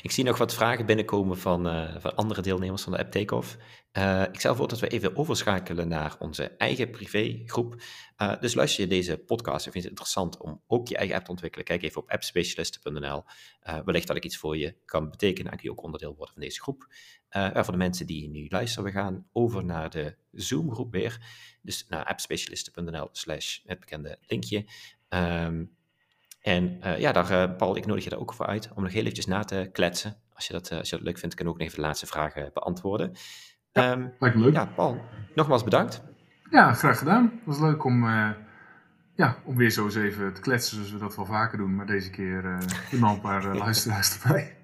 [SPEAKER 2] Ik zie nog wat vragen binnenkomen van, uh, van andere deelnemers van de app Takeoff. Uh, ik stel voor dat we even overschakelen naar onze eigen privégroep. Uh, dus luister je deze podcast en vind je het interessant om ook je eigen app te ontwikkelen, kijk even op appspecialisten.nl. wellicht dat ik iets voor je kan betekenen en kun je ook onderdeel worden van deze groep. voor de mensen die nu luisteren, we gaan over naar de Zoom-groep weer. Dus naar appspecialisten.nl slash het bekende linkje. Um, en uh, ja, daar, uh, Paul, ik nodig je daar ook voor uit om nog heel eventjes na te kletsen. Als je dat, uh, als je dat leuk vindt, kan ik ook nog even de laatste vragen beantwoorden.
[SPEAKER 1] Ja, um, lijkt me leuk.
[SPEAKER 2] Ja, Paul, nogmaals bedankt.
[SPEAKER 1] Ja, graag gedaan. Het was leuk om, ja, om weer zo eens even te kletsen zoals we dat wel vaker doen. Maar deze keer uh, nog een paar luisteraars erbij.